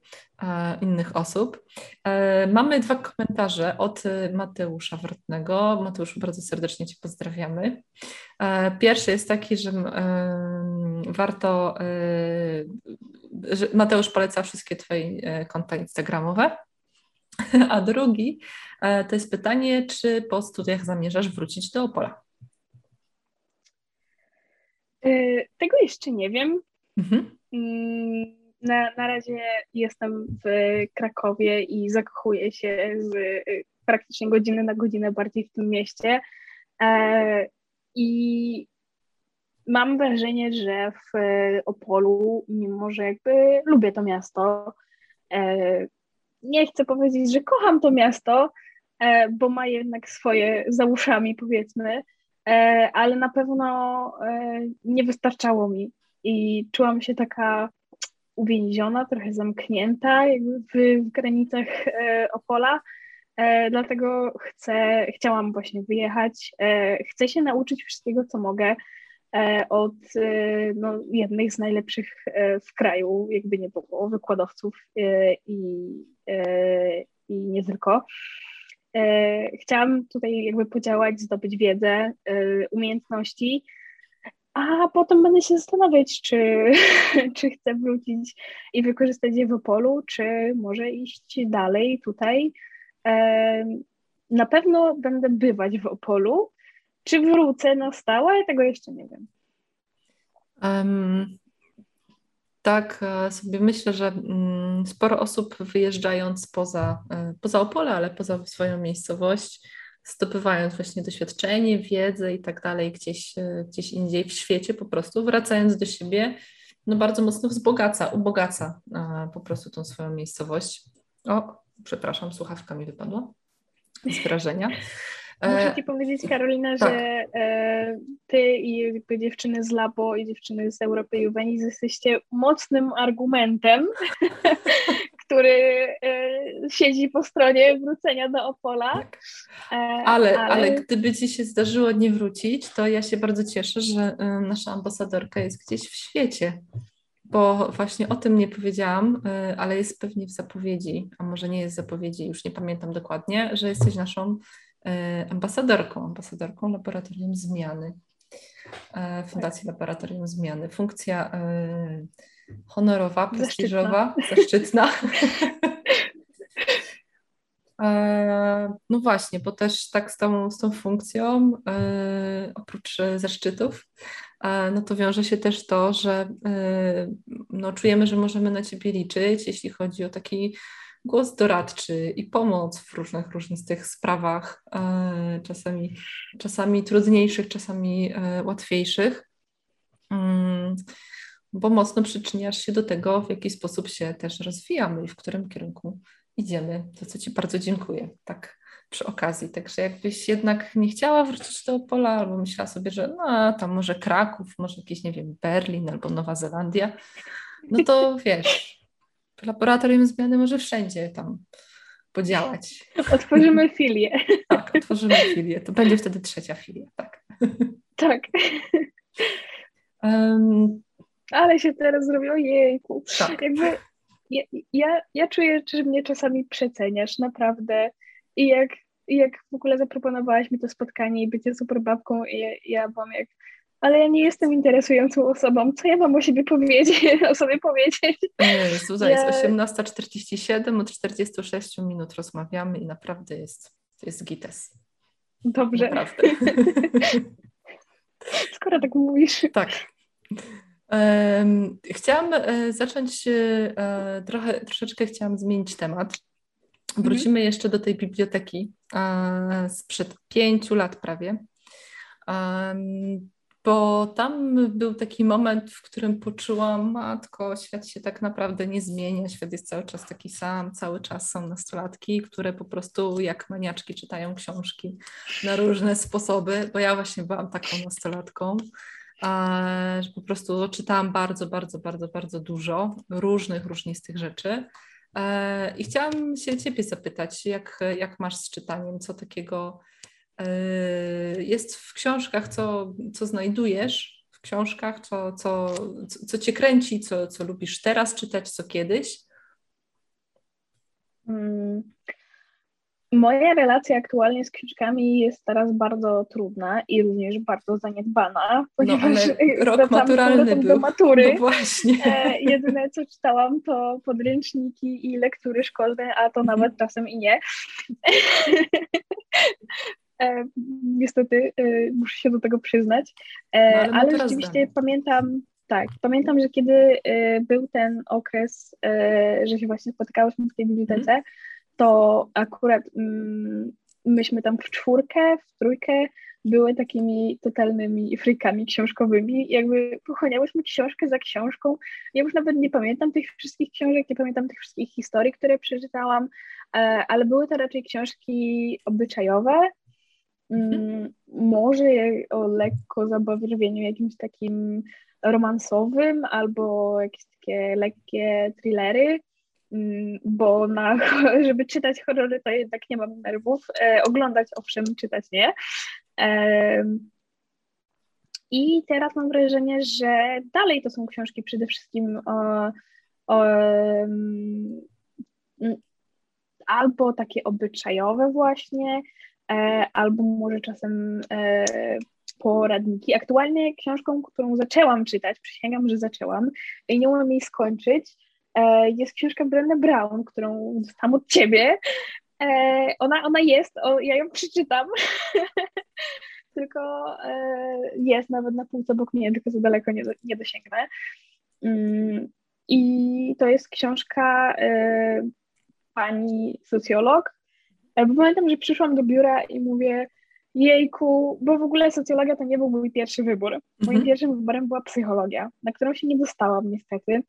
S1: innych osób. E, mamy dwa komentarze od Mateusza Wrotnego. Mateuszu, bardzo serdecznie Cię pozdrawiamy. E, pierwszy jest taki, że warto, że Mateusz poleca wszystkie Twoje konta instagramowe. A drugi to jest pytanie, czy po studiach zamierzasz wrócić do Opola?
S2: Tego jeszcze nie wiem. Mhm. Na, na razie jestem w Krakowie i zakochuję się z praktycznie godziny na godzinę bardziej w tym mieście. I mam wrażenie, że w Opolu, mimo że jakby lubię to miasto, nie chcę powiedzieć, że kocham to miasto, e, bo ma jednak swoje za uszami, powiedzmy, e, ale na pewno e, nie wystarczało mi i czułam się taka uwięziona, trochę zamknięta w, w granicach Opola. Dlatego chcę, chciałam właśnie wyjechać. Chcę się nauczyć wszystkiego, co mogę od no, jednych z najlepszych w kraju, jakby nie było, wykładowców i i nie tylko. E, chciałam tutaj jakby podziałać, zdobyć wiedzę, e, umiejętności, a potem będę się zastanawiać, czy, czy chcę wrócić i wykorzystać je w Opolu, czy może iść dalej tutaj. Na pewno będę bywać w Opolu. Czy wrócę na stałe? Tego jeszcze nie wiem.
S1: Um, tak e, sobie myślę, że mm, sporo osób wyjeżdżając poza, e, poza Opole, ale poza swoją miejscowość, zdobywając właśnie doświadczenie, wiedzę i tak dalej gdzieś, e, gdzieś indziej w świecie po prostu, wracając do siebie, no bardzo mocno wzbogaca, ubogaca po prostu tą swoją miejscowość. O, przepraszam, słuchawka mi wypadła z wrażenia.
S2: Muszę Ci powiedzieć, Karolina, tak. że e, Ty i jakby dziewczyny z Labo i dziewczyny z Europy Juvenis jesteście mocnym argumentem, który e, siedzi po stronie wrócenia do Opola. Tak.
S1: E, ale, ale... ale gdyby Ci się zdarzyło nie wrócić, to ja się bardzo cieszę, że nasza ambasadorka jest gdzieś w świecie bo właśnie o tym nie powiedziałam, ale jest pewnie w zapowiedzi, a może nie jest w zapowiedzi, już nie pamiętam dokładnie, że jesteś naszą E, ambasadorką, ambasadorką Laboratorium Zmiany, e, Fundacji Laboratorium Zmiany. Funkcja e, honorowa, prestiżowa, zaszczytna. No właśnie, bo też tak z tą, z tą funkcją, oprócz zaszczytów, no to wiąże się też to, że no, czujemy, że możemy na Ciebie liczyć, jeśli chodzi o taki głos doradczy i pomoc w różnych różnistych sprawach, e, czasami, czasami trudniejszych, czasami e, łatwiejszych, mm, bo mocno przyczyniasz się do tego, w jaki sposób się też rozwijamy i w którym kierunku idziemy, za co Ci bardzo dziękuję. Tak przy okazji. Także jakbyś jednak nie chciała wrócić do Opola, albo myślała sobie, że no, tam może Kraków, może jakiś, nie wiem, Berlin albo Nowa Zelandia, no to wiesz, laboratorium zmiany może wszędzie tam podziałać.
S2: Otworzymy filię.
S1: Tak, otworzymy filię. To będzie wtedy trzecia filia, tak.
S2: Tak. Um, Ale się teraz zrobiło, jejku. Tak. Jakby ja, ja, ja czuję, że mnie czasami przeceniasz, naprawdę. I jak, jak w ogóle zaproponowałaś mi to spotkanie i bycie super babką, i ja, ja byłam jak ale ja nie jestem interesującą osobą. Co ja mam o siebie powiedzieć? O sobie powiedzieć?
S1: Nie, Zuza, ja... jest 18.47, od 46 minut rozmawiamy i naprawdę jest, jest gites.
S2: Dobrze. Naprawdę. Skoro tak mówisz.
S1: Tak. Chciałam e, zacząć e, trochę, troszeczkę chciałam zmienić temat. Mhm. Wrócimy jeszcze do tej biblioteki e, sprzed pięciu lat prawie. Bo tam był taki moment, w którym poczułam, matko, świat się tak naprawdę nie zmienia, świat jest cały czas taki sam, cały czas są nastolatki, które po prostu jak maniaczki czytają książki na różne sposoby, bo ja właśnie byłam taką nastolatką, że po prostu czytałam bardzo, bardzo, bardzo, bardzo dużo różnych, różnistych rzeczy. E, I chciałam się Ciebie zapytać, jak, jak masz z czytaniem, co takiego Yy, jest w książkach, co, co znajdujesz w książkach, co, co, co cię kręci, co, co lubisz teraz czytać, co kiedyś?
S2: Hmm. Moja relacja aktualnie z książkami jest teraz bardzo trudna i również bardzo zaniedbana,
S1: ponieważ no, rok maturalny był. do
S2: matury.
S1: No właśnie.
S2: E, jedyne co czytałam to podręczniki i lektury szkolne, a to nawet czasem i nie. E, niestety e, muszę się do tego przyznać, e, no, ale, ale rzeczywiście pamiętam, tak, pamiętam, że kiedy e, był ten okres, e, że się właśnie spotykałyśmy w tej bibliotece, mm. To akurat mm, myśmy tam w czwórkę, w trójkę były takimi totalnymi frikami książkowymi. Jakby pochłaniałyśmy książkę za książką. Ja już nawet nie pamiętam tych wszystkich książek, nie pamiętam tych wszystkich historii, które przeczytałam, e, ale były to raczej książki obyczajowe. Mhm. Mm, może o lekko zabawieniu jakimś takim romansowym albo jakieś takie lekkie thrillery. Mm, bo na, żeby czytać horrory to jednak nie mam nerwów. E, oglądać owszem, czytać nie. E, I teraz mam wrażenie, że dalej to są książki przede wszystkim o, o um, albo takie obyczajowe właśnie, e, albo może czasem e, poradniki. Aktualnie książką, którą zaczęłam czytać, przysięgam, że zaczęłam i nie umiem jej skończyć, jest książka Brené Brown, którą dostałam od ciebie. E, ona, ona jest, o, ja ją przeczytam. tylko e, jest nawet na półce obok mnie, tylko za daleko nie, nie dosięgnę. Mm, I to jest książka pani socjolog. Bo pamiętam, że przyszłam do biura i mówię, jejku, bo w ogóle socjologia to nie był mój pierwszy wybór. Moim mhm. pierwszym wyborem była psychologia, na którą się nie dostałam niestety.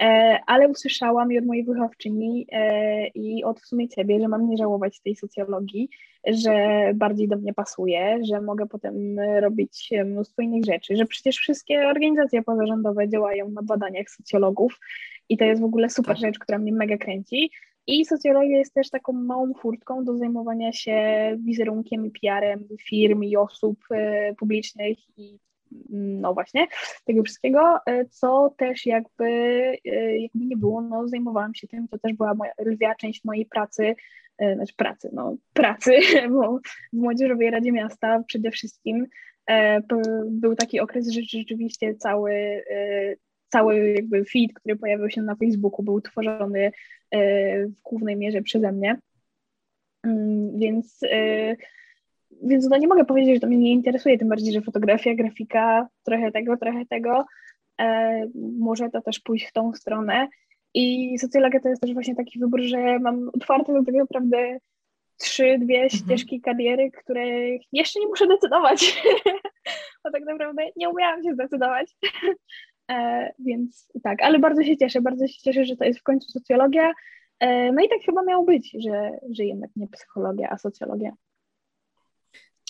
S2: E, ale usłyszałam i od mojej wychowczyni e, i od w sumie ciebie, że mam nie żałować tej socjologii, że bardziej do mnie pasuje, że mogę potem robić mnóstwo innych rzeczy, że przecież wszystkie organizacje pozarządowe działają na badaniach socjologów i to jest w ogóle super tak. rzecz, która mnie mega kręci. I socjologia jest też taką małą furtką do zajmowania się wizerunkiem i PR-em firm i osób e, publicznych i no właśnie, tego wszystkiego, e, co też jakby, e, jakby nie było, no zajmowałam się tym, to też była moja lwia część mojej pracy, e, znaczy pracy, no pracy bo w Młodzieżowej Radzie Miasta przede wszystkim był taki okres, że rzeczywiście cały, cały jakby feed, który pojawił się na Facebooku był tworzony w głównej mierze przeze mnie, mm, więc więc no nie mogę powiedzieć, że to mnie nie interesuje, tym bardziej, że fotografia, grafika, trochę tego, trochę tego. E, może to też pójść w tą stronę. I socjologia to jest też właśnie taki wybór, że mam otwarte do tego naprawdę trzy, dwie mhm. ścieżki kariery, których jeszcze nie muszę decydować. Bo tak naprawdę nie umiałam się zdecydować. E, więc tak, ale bardzo się cieszę, bardzo się cieszę, że to jest w końcu socjologia. E, no i tak chyba miało być, że, że jednak nie psychologia, a socjologia.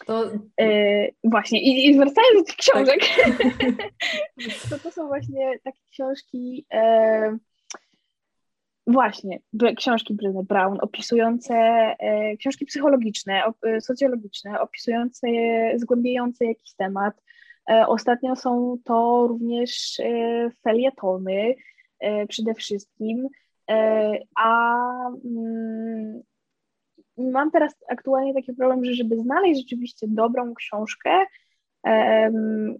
S2: To... E, właśnie, i, i wracając do tych książek, tak. to to są właśnie takie książki, e, właśnie, książki Brené Brown, opisujące, e, książki psychologiczne, op, e, socjologiczne, opisujące, zgłębiające jakiś temat. E, ostatnio są to również felietony przede wszystkim, a mm, mam teraz aktualnie taki problem, że żeby znaleźć rzeczywiście dobrą książkę, um,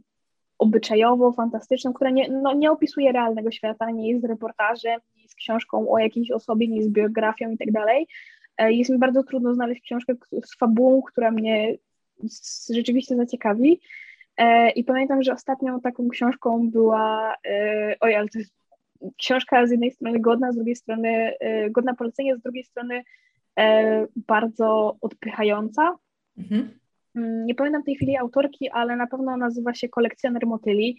S2: obyczajowo, fantastyczną, która nie, no, nie opisuje realnego świata, nie jest reportażem, nie jest książką o jakiejś osobie, nie jest biografią i tak dalej. E, jest mi bardzo trudno znaleźć książkę z fabułą, która mnie rzeczywiście zaciekawi. E, I pamiętam, że ostatnią taką książką była, e, oj, ale to jest książka z jednej strony godna, z drugiej strony godna polecenia, z drugiej strony bardzo odpychająca. Mhm. Mm, nie pamiętam tej chwili autorki, ale na pewno nazywa się Kolekcjoner Motyli.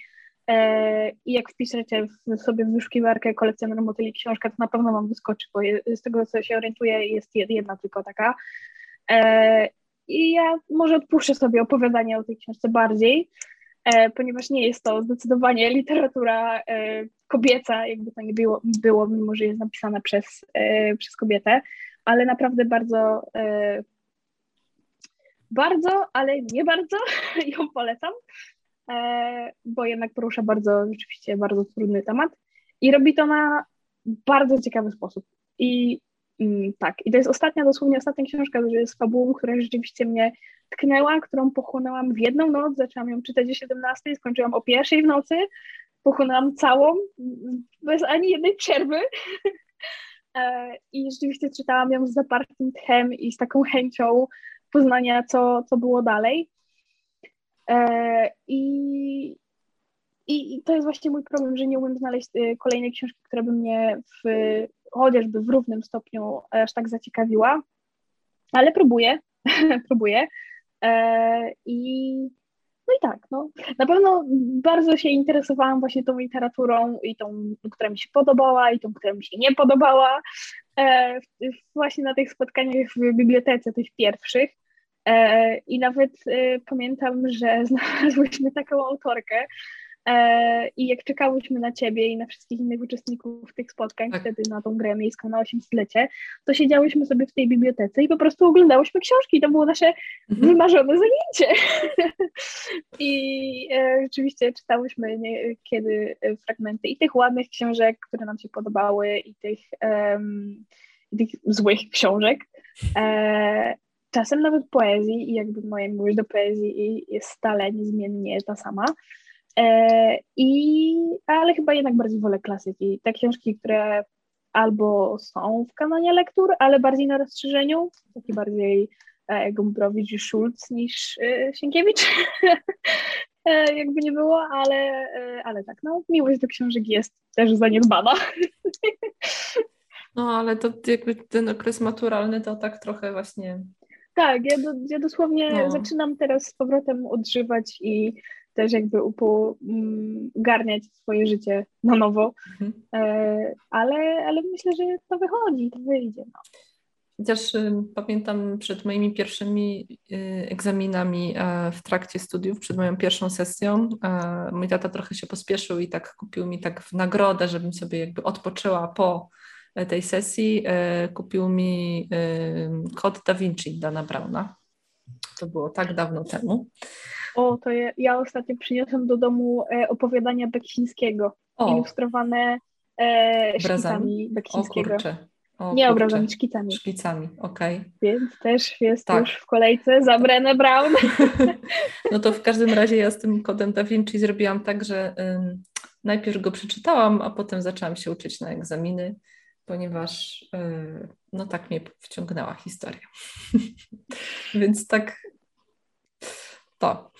S2: E, I jak wpiszecie sobie w wyszukiwarkę kolekcjoner motyli książka, to na pewno wam wyskoczy, bo z tego co się orientuję jest jedna tylko taka. E, I ja może odpuszczę sobie opowiadanie o tej książce bardziej, ponieważ nie jest to zdecydowanie literatura kobieca, jakby to nie było, było mimo że jest napisana przez, przez kobietę ale naprawdę bardzo, e, bardzo, ale nie bardzo ją polecam, e, bo jednak porusza bardzo, rzeczywiście bardzo trudny temat i robi to na bardzo ciekawy sposób. I mm, tak, i to jest ostatnia, dosłownie ostatnia książka z fabułą, która rzeczywiście mnie tknęła, którą pochłonęłam w jedną noc, zaczęłam ją czytać o 17, skończyłam o pierwszej w nocy, pochłonęłam całą, bez ani jednej przerwy. E, I rzeczywiście czytałam ją z zapartym tchem i z taką chęcią, poznania, co, co było dalej. E, I, i to jest właśnie mój problem, że nie umiem znaleźć y, kolejnej książki, która by mnie w, chociażby w równym stopniu aż tak zaciekawiła, ale próbuję, próbuję. E, I no i tak, no. Na pewno bardzo się interesowałam właśnie tą literaturą i tą, która mi się podobała i tą, która mi się nie podobała. E, właśnie na tych spotkaniach w bibliotece, tych pierwszych. E, I nawet e, pamiętam, że znalazłyśmy taką autorkę, I jak czekałyśmy na ciebie i na wszystkich innych uczestników tych spotkań, tak. wtedy na tą grę miejską na 800-lecie, to siedziałyśmy sobie w tej bibliotece i po prostu oglądałyśmy książki. To było nasze mhm. wymarzone zajęcie. I e, rzeczywiście czytałyśmy niekiedy e, fragmenty i tych ładnych książek, które nam się podobały, i tych, um, i tych złych książek. E, czasem nawet poezji i jakby moja miłość do poezji jest stale niezmiennie ta sama. E, I, ale chyba jednak bardziej wolę klasyki. Te książki, które albo są w kanonie lektur, ale bardziej na rozszerzeniu, taki bardziej e, Gombrowicz i Schulz niż e, Sienkiewicz. e, jakby nie było, ale, e, ale tak, no miłość do książek jest też zaniedbana.
S1: No, ale to jakby ten okres maturalny to tak trochę właśnie
S2: tak, ja, do, ja dosłownie no. zaczynam teraz z powrotem odżywać i też jakby ugarniać mm, swoje życie na nowo, mhm. E, ale, ale myślę, że to wychodzi, to wyjdzie. No.
S1: Chociaż y, pamiętam przed moimi pierwszymi y, egzaminami e, w trakcie studiów, przed moją pierwszą sesją, e, mój tata trochę się pospieszył i tak kupił mi tak w nagrodę, żebym sobie jakby odpoczęła po tej sesji, kupił mi kod Da Vinci Dana Brauna. To było tak dawno temu.
S2: O, to ja, ja ostatnio przyniosłam do domu e, opowiadania Beksińskiego, o. ilustrowane e, szkicami Beksińskiego. O kurczę. O, nie obrazami, szkicami.
S1: Szkicami, okej. Okay.
S2: Więc też jest tak. już w kolejce za Brené Brown.
S1: no to w każdym razie ja z tym kodem Da Vinci zrobiłam tak, że ym, najpierw go przeczytałam, a potem zaczęłam się uczyć na egzaminy, ponieważ yy, no tak mnie wciągnęła historia. Więc tak to.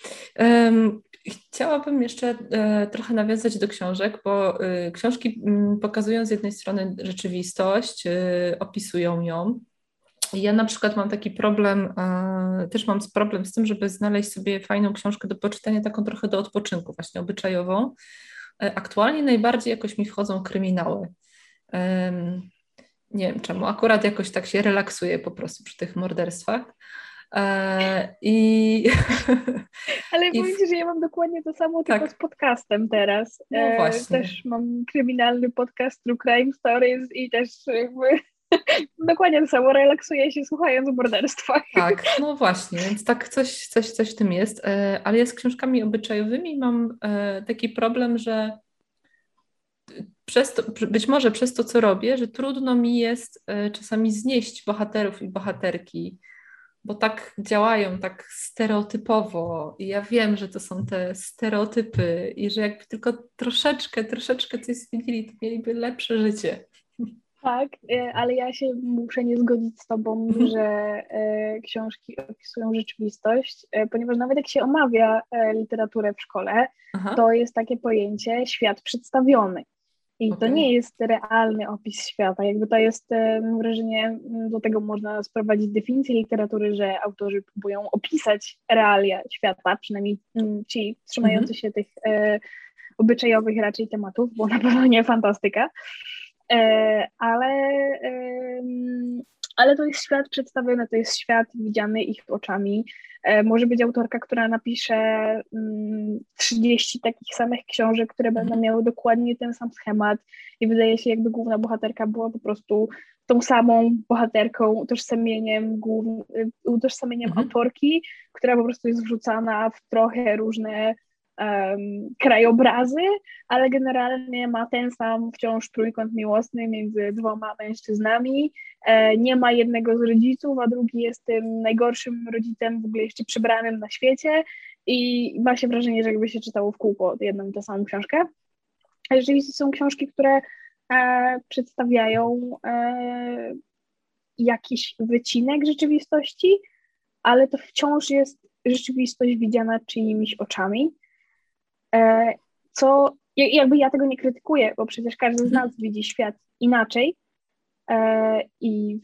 S1: Chciałabym jeszcze e, trochę nawiązać do książek, bo e, książki mm, pokazują z jednej strony rzeczywistość, e, opisują ją. Ja na przykład mam taki problem, też mam problem z tym, żeby znaleźć sobie fajną książkę do poczytania, taką trochę do odpoczynku, właśnie obyczajową. Aktualnie najbardziej jakoś mi wchodzą kryminały. Nie wiem czemu, akurat jakoś tak się relaksuję po prostu przy tych morderstwach.
S2: E, I... Ale I... że ja mam dokładnie to samo, tak. tylko z podcastem teraz.
S1: No e, właśnie.
S2: Też mam kryminalny podcast True Crime Stories i też jakby dokładnie to samo, relaksuję się słuchając o morderstwach.
S1: Tak, no właśnie, więc tak coś, coś, coś w tym jest. E, ale ja z książkami obyczajowymi mam taki problem, że przez to, być może przez to, co robię, że trudno mi jest czasami znieść bohaterów i bohaterki bo tak działają, tak stereotypowo. I ja wiem, że to są te stereotypy i że jakby tylko troszeczkę, troszeczkę coś zmienili, to mieliby lepsze życie.
S2: Tak, e, ale ja się muszę nie zgodzić z Tobą, mhm. że e, książki opisują rzeczywistość, e, ponieważ nawet jak się omawia literaturę w szkole, Aha. to jest takie pojęcie świat przedstawiony. I okay. to nie jest realny opis świata, jakby to jest, mam wrażenie, do tego można sprowadzić definicję literatury, że autorzy próbują opisać realia świata, przynajmniej ci trzymający mm -hmm. się tych e, obyczajowych raczej tematów, bo na pewno nie fantastyka, e, ale e, ale to jest świat przedstawiony, to jest świat widziany ich oczami. E, może być autorka, która napisze mm, 30 takich samych książek, które będą mhm. miały dokładnie ten sam schemat i wydaje się, jakby główna bohaterka była po prostu tą samą bohaterką, utożsamieniem, głównym, utożsamieniem mhm. autorki, która po prostu jest wrzucana w trochę różne um, krajobrazy, ale generalnie ma ten sam wciąż trójkąt miłosny między dwoma mężczyznami. E, nie ma jednego z rodziców, a drugi jest tym najgorszym rodzicem w ogóle jeszcze przebranym na świecie i ma się wrażenie, że jakby się czytało w kółko jedną i tę samą książkę. A rzeczywiście są książki, które e, przedstawiają e, jakiś wycinek rzeczywistości, ale to wciąż jest rzeczywistość widziana czyimiś oczami, e, co jakby ja tego nie krytykuję, bo przecież każdy z nas widzi świat inaczej i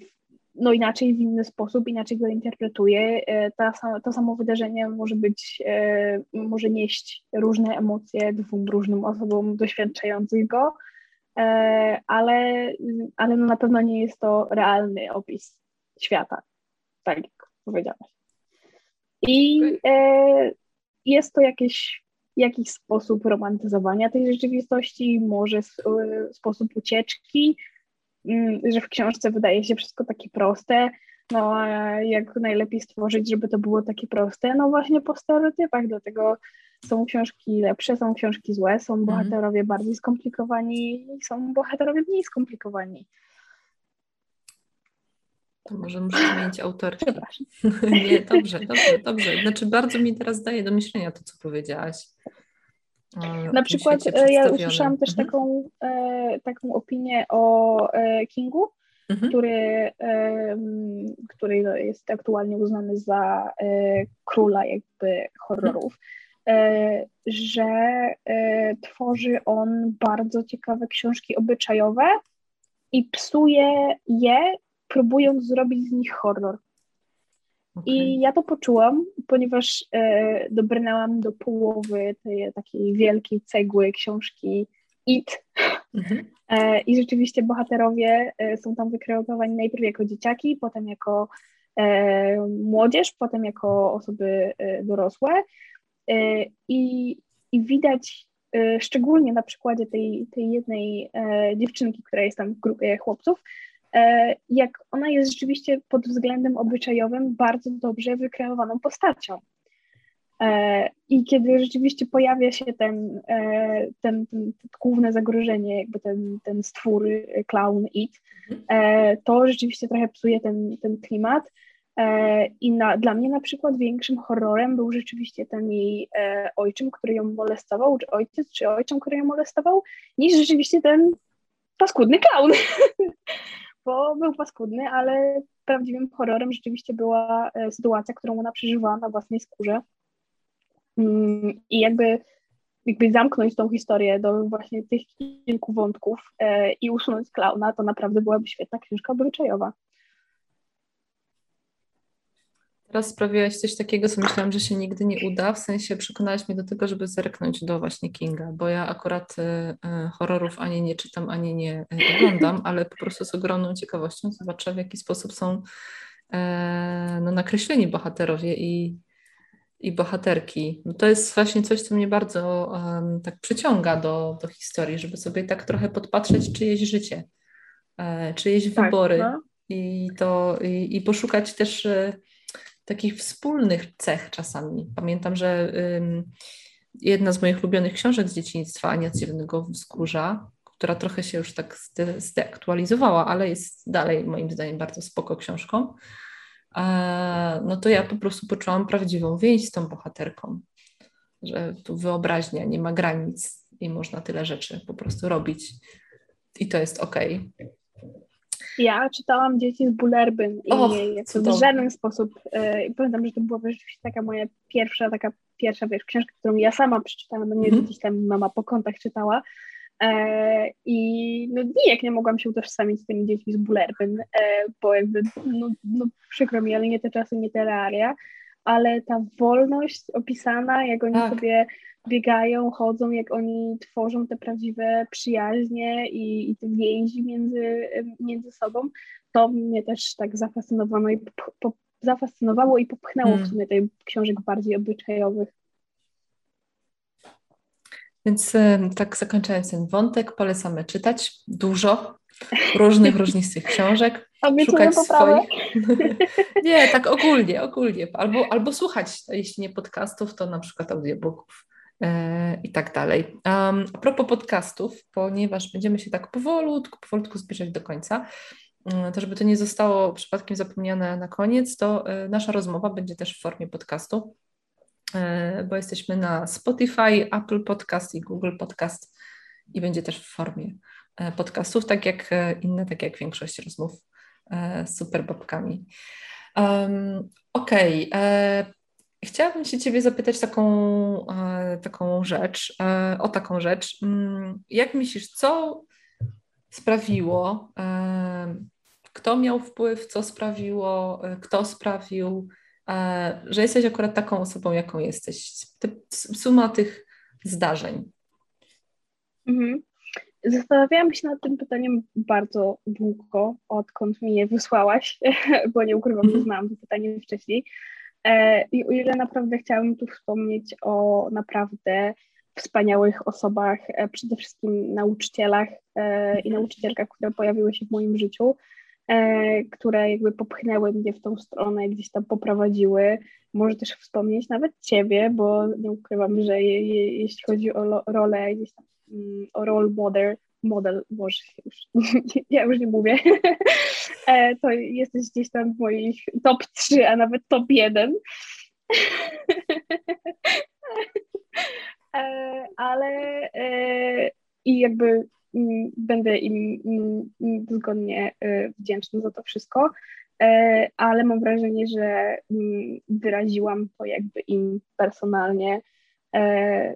S2: no inaczej w inny sposób, inaczej go interpretuje. E, ta, to samo wydarzenie może być, może nieść różne emocje dwóm różnym osobom doświadczających go, ale, ale no na pewno nie jest to realny opis świata, tak jak powiedziałaś. I e, jest to jakiś, jakiś sposób romantyzowania tej rzeczywistości, może e, sposób ucieczki, że w książce wydaje się wszystko takie proste. No a jak najlepiej stworzyć, żeby to było takie proste? No właśnie po stereotypach, dlatego są książki lepsze, są książki złe, są mhm. bohaterowie bardziej skomplikowani, są bohaterowie mniej skomplikowani.
S1: To może muszę zmienić autorkę. Nie, dobrze, dobrze, dobrze. Znaczy bardzo mi teraz daje do myślenia to, co powiedziałaś.
S2: Na przykład e, ja usłyszałam też mhm. taką, e, taką opinię o e, Kingu, mhm. który, e, który jest aktualnie uznany za e, króla jakby horrorów, mhm. że tworzy on bardzo ciekawe książki obyczajowe i psuje je próbując zrobić z nich horror. Okay. I ja to poczułam, ponieważ e, dobrnęłam do połowy tej takiej wielkiej cegły książki It. Mhm. E, I rzeczywiście bohaterowie e, są tam wykreowani najpierw jako dzieciaki, potem jako e, młodzież, potem jako osoby e, dorosłe. E, I, I widać szczególnie na przykładzie tej, tej jednej dziewczynki, która jest tam w grupie chłopców, E, jak ona jest rzeczywiście pod względem obyczajowym bardzo dobrze wykreowaną postacią. E, I kiedy rzeczywiście pojawia się ten, e, ten, ten główne zagrożenie, jakby ten, ten stwór, clown it, to rzeczywiście trochę psuje ten, ten klimat. I na, dla mnie na przykład większym horrorem był rzeczywiście ten jej ojczym, który ją molestował, czy ojciec, czy ojczym, który ją molestował, niż rzeczywiście ten paskudny clown. bo był paskudny, ale prawdziwym horrorem rzeczywiście była e, sytuacja, którą ona przeżywała na własnej skórze. Mm, I jakby, jakby zamknąć tą historię do właśnie tych kilku wątków e, i usunąć klauna, to naprawdę byłaby świetna książka obyczajowa.
S1: Teraz sprawiłaś coś takiego, co myślałam, że się nigdy nie uda, w sensie przekonałaś mnie do tego, żeby zerknąć do właśnie Kinga, bo ja akurat y, y, horrorów ani nie czytam, ani nie y, oglądam, ale po prostu z ogromną ciekawością zobaczę, w jaki sposób są e, no, nakreśleni bohaterowie i, i bohaterki. No to jest właśnie coś, co mnie bardzo um, tak przyciąga do, do historii, żeby sobie tak trochę podpatrzeć czyjeś życie, e, czyjeś tak, wybory no. i, to, i, i poszukać też takich wspólnych cech czasami. Pamiętam, że jedna z moich ulubionych książek z dzieciństwa, Ania Ciemnego Wzgórza, która trochę się już tak zdeaktualizowała, ale jest dalej moim zdaniem bardzo spoko książką, no to ja po prostu poczułam prawdziwą więź z tą bohaterką, że tu wyobraźnia nie ma granic i można tyle rzeczy po prostu robić i to jest okej. Okay.
S2: Ja czytałam Dzieci z Bullerbyn i oh, w żaden sposób, e, pamiętam, że to była rzeczywiście taka moja pierwsza, taka pierwsza wiesz, książka, którą ja sama przeczytałam, no nie mm gdzieś tam mama po kątach czytała. E, i no nijak nie mogłam się utożsamić z tymi dziećmi z Bullerbyn, e, bo jakby, no, no przykro mi, ale nie te czasy, nie te realia, ale ta wolność opisana, jak oni tak. sobie biegają, chodzą, jak oni tworzą te prawdziwe przyjaźnie i, i te więzi między, między sobą, to mnie też tak zafascynowało i, po, zafascynowało i popchnęło hmm. w sumie tych książek bardziej obyczajowych.
S1: Więc tak zakończając ten wątek, polecamy czytać dużo różnych, różnistych książek.
S2: Szukać swoich.
S1: nie, tak ogólnie, ogólnie. Albo, albo słuchać, jeśli nie podcastów, to na przykład audiobooków. E, i tak dalej. Um, a propos podcastów, ponieważ będziemy się tak powolutku, powolutku zbliżać do końca, mm, to żeby to nie zostało przypadkiem zapomniane na koniec, to e, nasza rozmowa będzie też w formie podcastu, e, bo jesteśmy na Spotify, Apple Podcast i Google Podcast i będzie też w formie podcastów, tak jak inne, tak jak większość rozmów z superbabkami. Um, Okej. Okay. E, chciałabym się Ciebie zapytać taką, e, taką rzecz, e, o taką rzecz. Mm, jak myślisz, co sprawiło, kto miał wpływ, co sprawiło, kto sprawił, że jesteś akurat taką osobą, jaką jesteś? Suma tych zdarzeń.
S2: Mhm. Zastanawiałam się nad tym pytaniem bardzo długo, odkąd mi je wysłałaś, bo nie ukrywam, że znałam to pytanie wcześniej. E, I o ile naprawdę chciałabym tu wspomnieć o naprawdę wspaniałych osobach, e, przede wszystkim nauczycielach e, i nauczycielkach, które pojawiły się w moim życiu, które jakby popchnęły mnie w tą stronę, gdzieś tam poprowadziły. Może też wspomnieć nawet Ciebie, bo nie ukrywam, że je, je, jeśli chodzi o rolę gdzieś tam role model, model, może już, ja już nie mówię, e, to jesteś gdzieś tam w moich top 3, a nawet top 1. E, ale e, i jakby mm, będę im mm, zgodnie wdzięczna za to wszystko, ale mam wrażenie, że wyraziłam to jakby im personalnie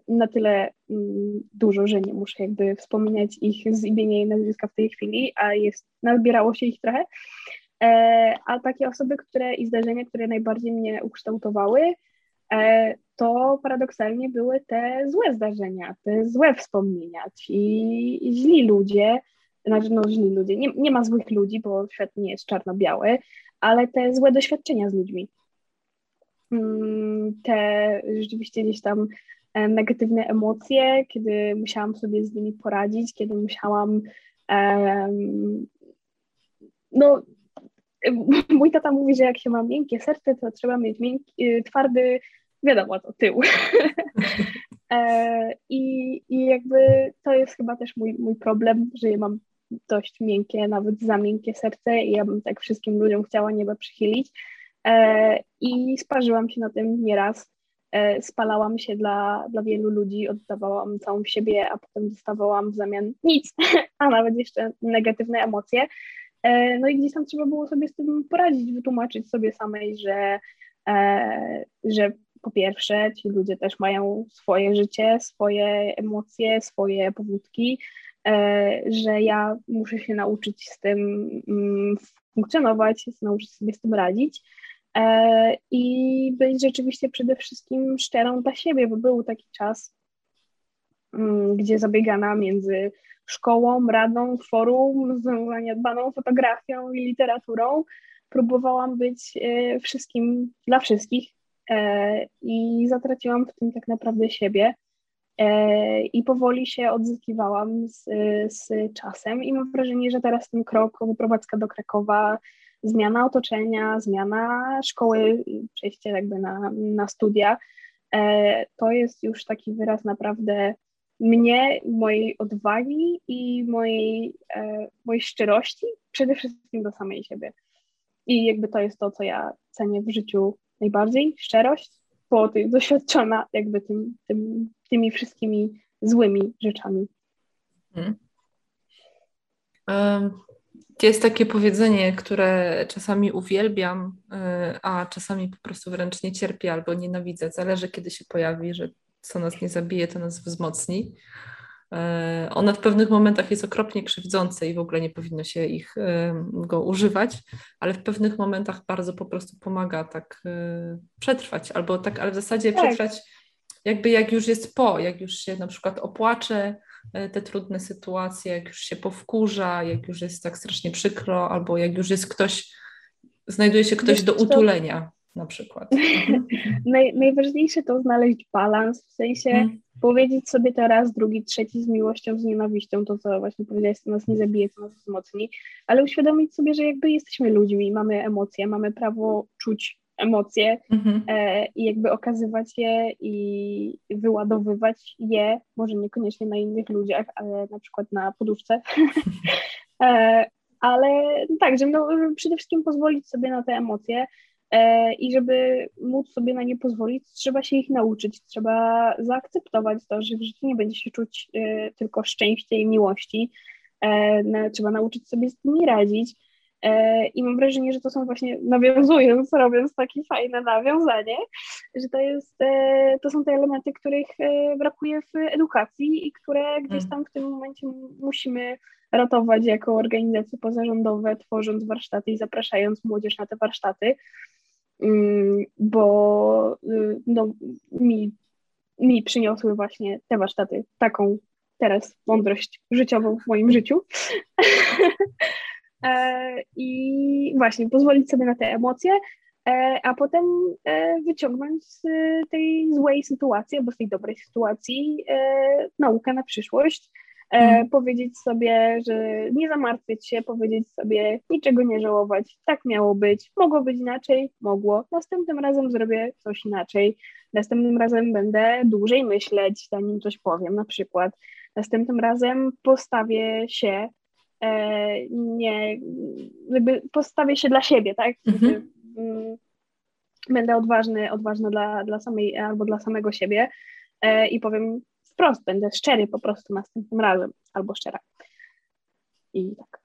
S2: na tyle mm, dużo, że nie muszę jakby wspominać ich z imienia i nazwiska w tej chwili, a jest, nazbierało się ich trochę. E, a takie osoby, które i zdarzenia, które najbardziej mnie ukształtowały, e, to paradoksalnie były te złe zdarzenia, te złe wspomnienia, ci źli ludzie, znaczy no źli ludzie, nie, nie ma złych ludzi, bo świat nie jest czarno-biały, ale te złe doświadczenia z ludźmi. Mm, te rzeczywiście gdzieś tam e, negatywne emocje, kiedy musiałam sobie z nimi poradzić, kiedy musiałam no mój tata mówi, że jak się ma miękkie serce, to trzeba mieć miękki, y, twardy, wiadomo, to tył. e, i, I jakby to jest chyba też mój, mój problem, że ja mam dość miękkie, nawet za miękkie serce i ja bym tak wszystkim ludziom chciała nieba przychylić, E, I sparzyłam się na tym nieraz. E, spalałam się dla, dla wielu ludzi, oddawałam całą siebie, a potem dostawałam w zamian nic, a nawet jeszcze negatywne emocje. E, no i gdzieś tam trzeba było sobie z tym poradzić, wytłumaczyć sobie samej, że, że po pierwsze ci ludzie też mają swoje życie, swoje emocje, swoje powódki, że ja muszę się nauczyć z tym mm, funkcjonować, nauczyć sobie z tym radzić. E, i być rzeczywiście przede wszystkim szczerą dla siebie, bo był taki czas, mm, gdzie zabiegana między szkołą, radą, forum, zaniedbaną fotografią i literaturą. Próbowałam być e, wszystkim dla wszystkich e, i zatraciłam w tym tak naprawdę siebie. I powoli się odzyskiwałam z, z czasem, i mam wrażenie, że teraz ten krok, wyprowadzka do Krakowa, zmiana otoczenia, zmiana szkoły, przejście jakby na, na studia, e, to jest już taki wyraz naprawdę mnie, mojej odwagi i mojej, e, mojej szczerości, przede wszystkim do samej siebie. I jakby to jest to, co ja cenię w życiu najbardziej, szczerość, bo ty doświadczona jakby tym, tym, tymi wszystkimi złymi rzeczami. Hmm.
S1: Um, jest takie powiedzenie, które czasami uwielbiam, y, a czasami po prostu wręcz nie cierpię albo nienawidzę. Zależy, kiedy się pojawi, że co nas nie zabije, to nas wzmocni. Y, Ona w pewnych momentach jest okropnie krzywdzące i w ogóle nie powinno się ich y, go używać, ale w pewnych momentach bardzo po prostu pomaga tak przetrwać, albo tak, ale w zasadzie tak. przetrwać jakby jak już jest po, jak już się na przykład opłacze, E, te trudne sytuacje, jak już się powkurza, jak już jest tak strasznie przykro, albo jak już jest ktoś, znajduje się ktoś do utulenia na przykład.
S2: Naj, najważniejsze to znaleźć balans, w sensie hmm. powiedzieć sobie to raz, drugi, trzeci z miłością, z nienawiścią, to co właśnie powiedziałeś, to nas nie zabije, to nas wzmocni, ale uświadomić sobie, że jakby jesteśmy ludźmi, mamy emocje, mamy prawo czuć emocje mhm. e, i jakby okazywać je i wyładowywać je, może niekoniecznie na innych ludziach, ale na przykład na poduszce. e, ale tak, żeby no, przede wszystkim pozwolić sobie na te emocje e, i żeby móc sobie na nie pozwolić, trzeba się ich nauczyć, trzeba zaakceptować to, że w życiu nie będzie się czuć e, tylko szczęście i miłości, e, trzeba nauczyć sobie z nimi radzić I mam wrażenie, że to są właśnie, nawiązując, robiąc takie fajne nawiązanie, że to, jest, e, to są te elementy, których e, brakuje w edukacji i które gdzieś mm. tam w tym momencie musimy ratować jako organizacje pozarządowe, tworząc warsztaty i zapraszając młodzież na te warsztaty, mm, bo y, no, mi, mi przyniosły właśnie te warsztaty taką teraz mądrość życiową w moim życiu. E, I właśnie pozwolić sobie na te emocje, e, a potem e, wyciągnąć z tej złej sytuacji albo z tej dobrej sytuacji naukę na przyszłość. Mm. Powiedzieć sobie, że nie zamartwiać się, powiedzieć sobie niczego nie żałować. Tak miało być, mogło być inaczej, mogło. Następnym razem zrobię coś inaczej. Następnym razem będę dłużej myśleć, zanim coś powiem, na przykład. Następnym razem postawię się nie, jakby postawię się dla siebie, tak? Mhm. Mm, będę odważny, odważna dla, dla samej albo dla samego siebie e, i powiem wprost, będę szczery po prostu następnym razem, albo szczera. I tak.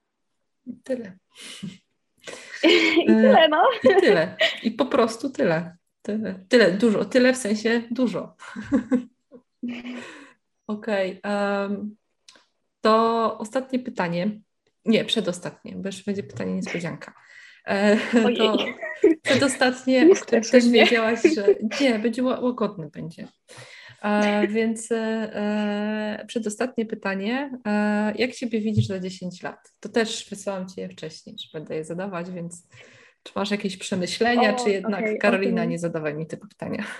S1: Tyle.
S2: I tyle, no.
S1: I tyle. I po prostu tyle. Tyle, tyle dużo. Tyle w sensie dużo. Okej. Okay. Um, to ostatnie pytanie. Nie, przedostatnie, bo już będzie pytanie niespodzianka. E, to przedostatnie, o którym też wiedziałaś, że nie, będzie łagodny będzie. E, więc e, przedostatnie pytanie. E, jak siebie widzisz za 10 lat? To też wysłałam Ci je wcześniej, że będę je zadawać, więc czy masz jakieś przemyślenia, o, czy jednak okay, Karolina okay. nie zadawaj mi tego pytania?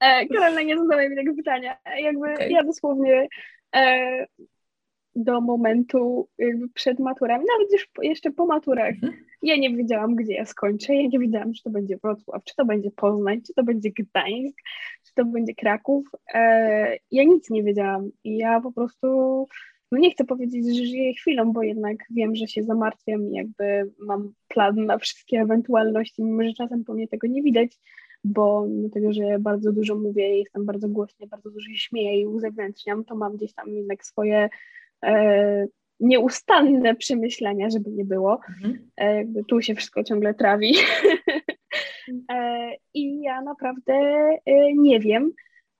S2: E, Karolina nie zadawaj mi tego pytania. Jakby okay. ja dosłownie e, do momentu przed maturami, nawet już jeszcze po maturach. Mhm. Ja nie wiedziałam, gdzie ja skończę. Ja nie wiedziałam, czy to będzie Wrocław, czy to będzie Poznań, czy to będzie Gdańsk, czy to będzie Kraków. E, ja nic nie wiedziałam i ja po prostu, no nie chcę powiedzieć, że żyję chwilą, bo jednak wiem, że się zamartwiam i jakby mam plan na wszystkie ewentualności, mimo że czasem po mnie tego nie widać, bo mimo tego, że bardzo dużo mówię, jestem bardzo głośna, bardzo dużo się śmieję i uzewnętrzniam, to mam gdzieś tam jednak swoje e, nieustanne przemyślenia, żeby nie było. Mhm. E, jakby tu się wszystko ciągle trawi. e, I ja naprawdę e, nie wiem,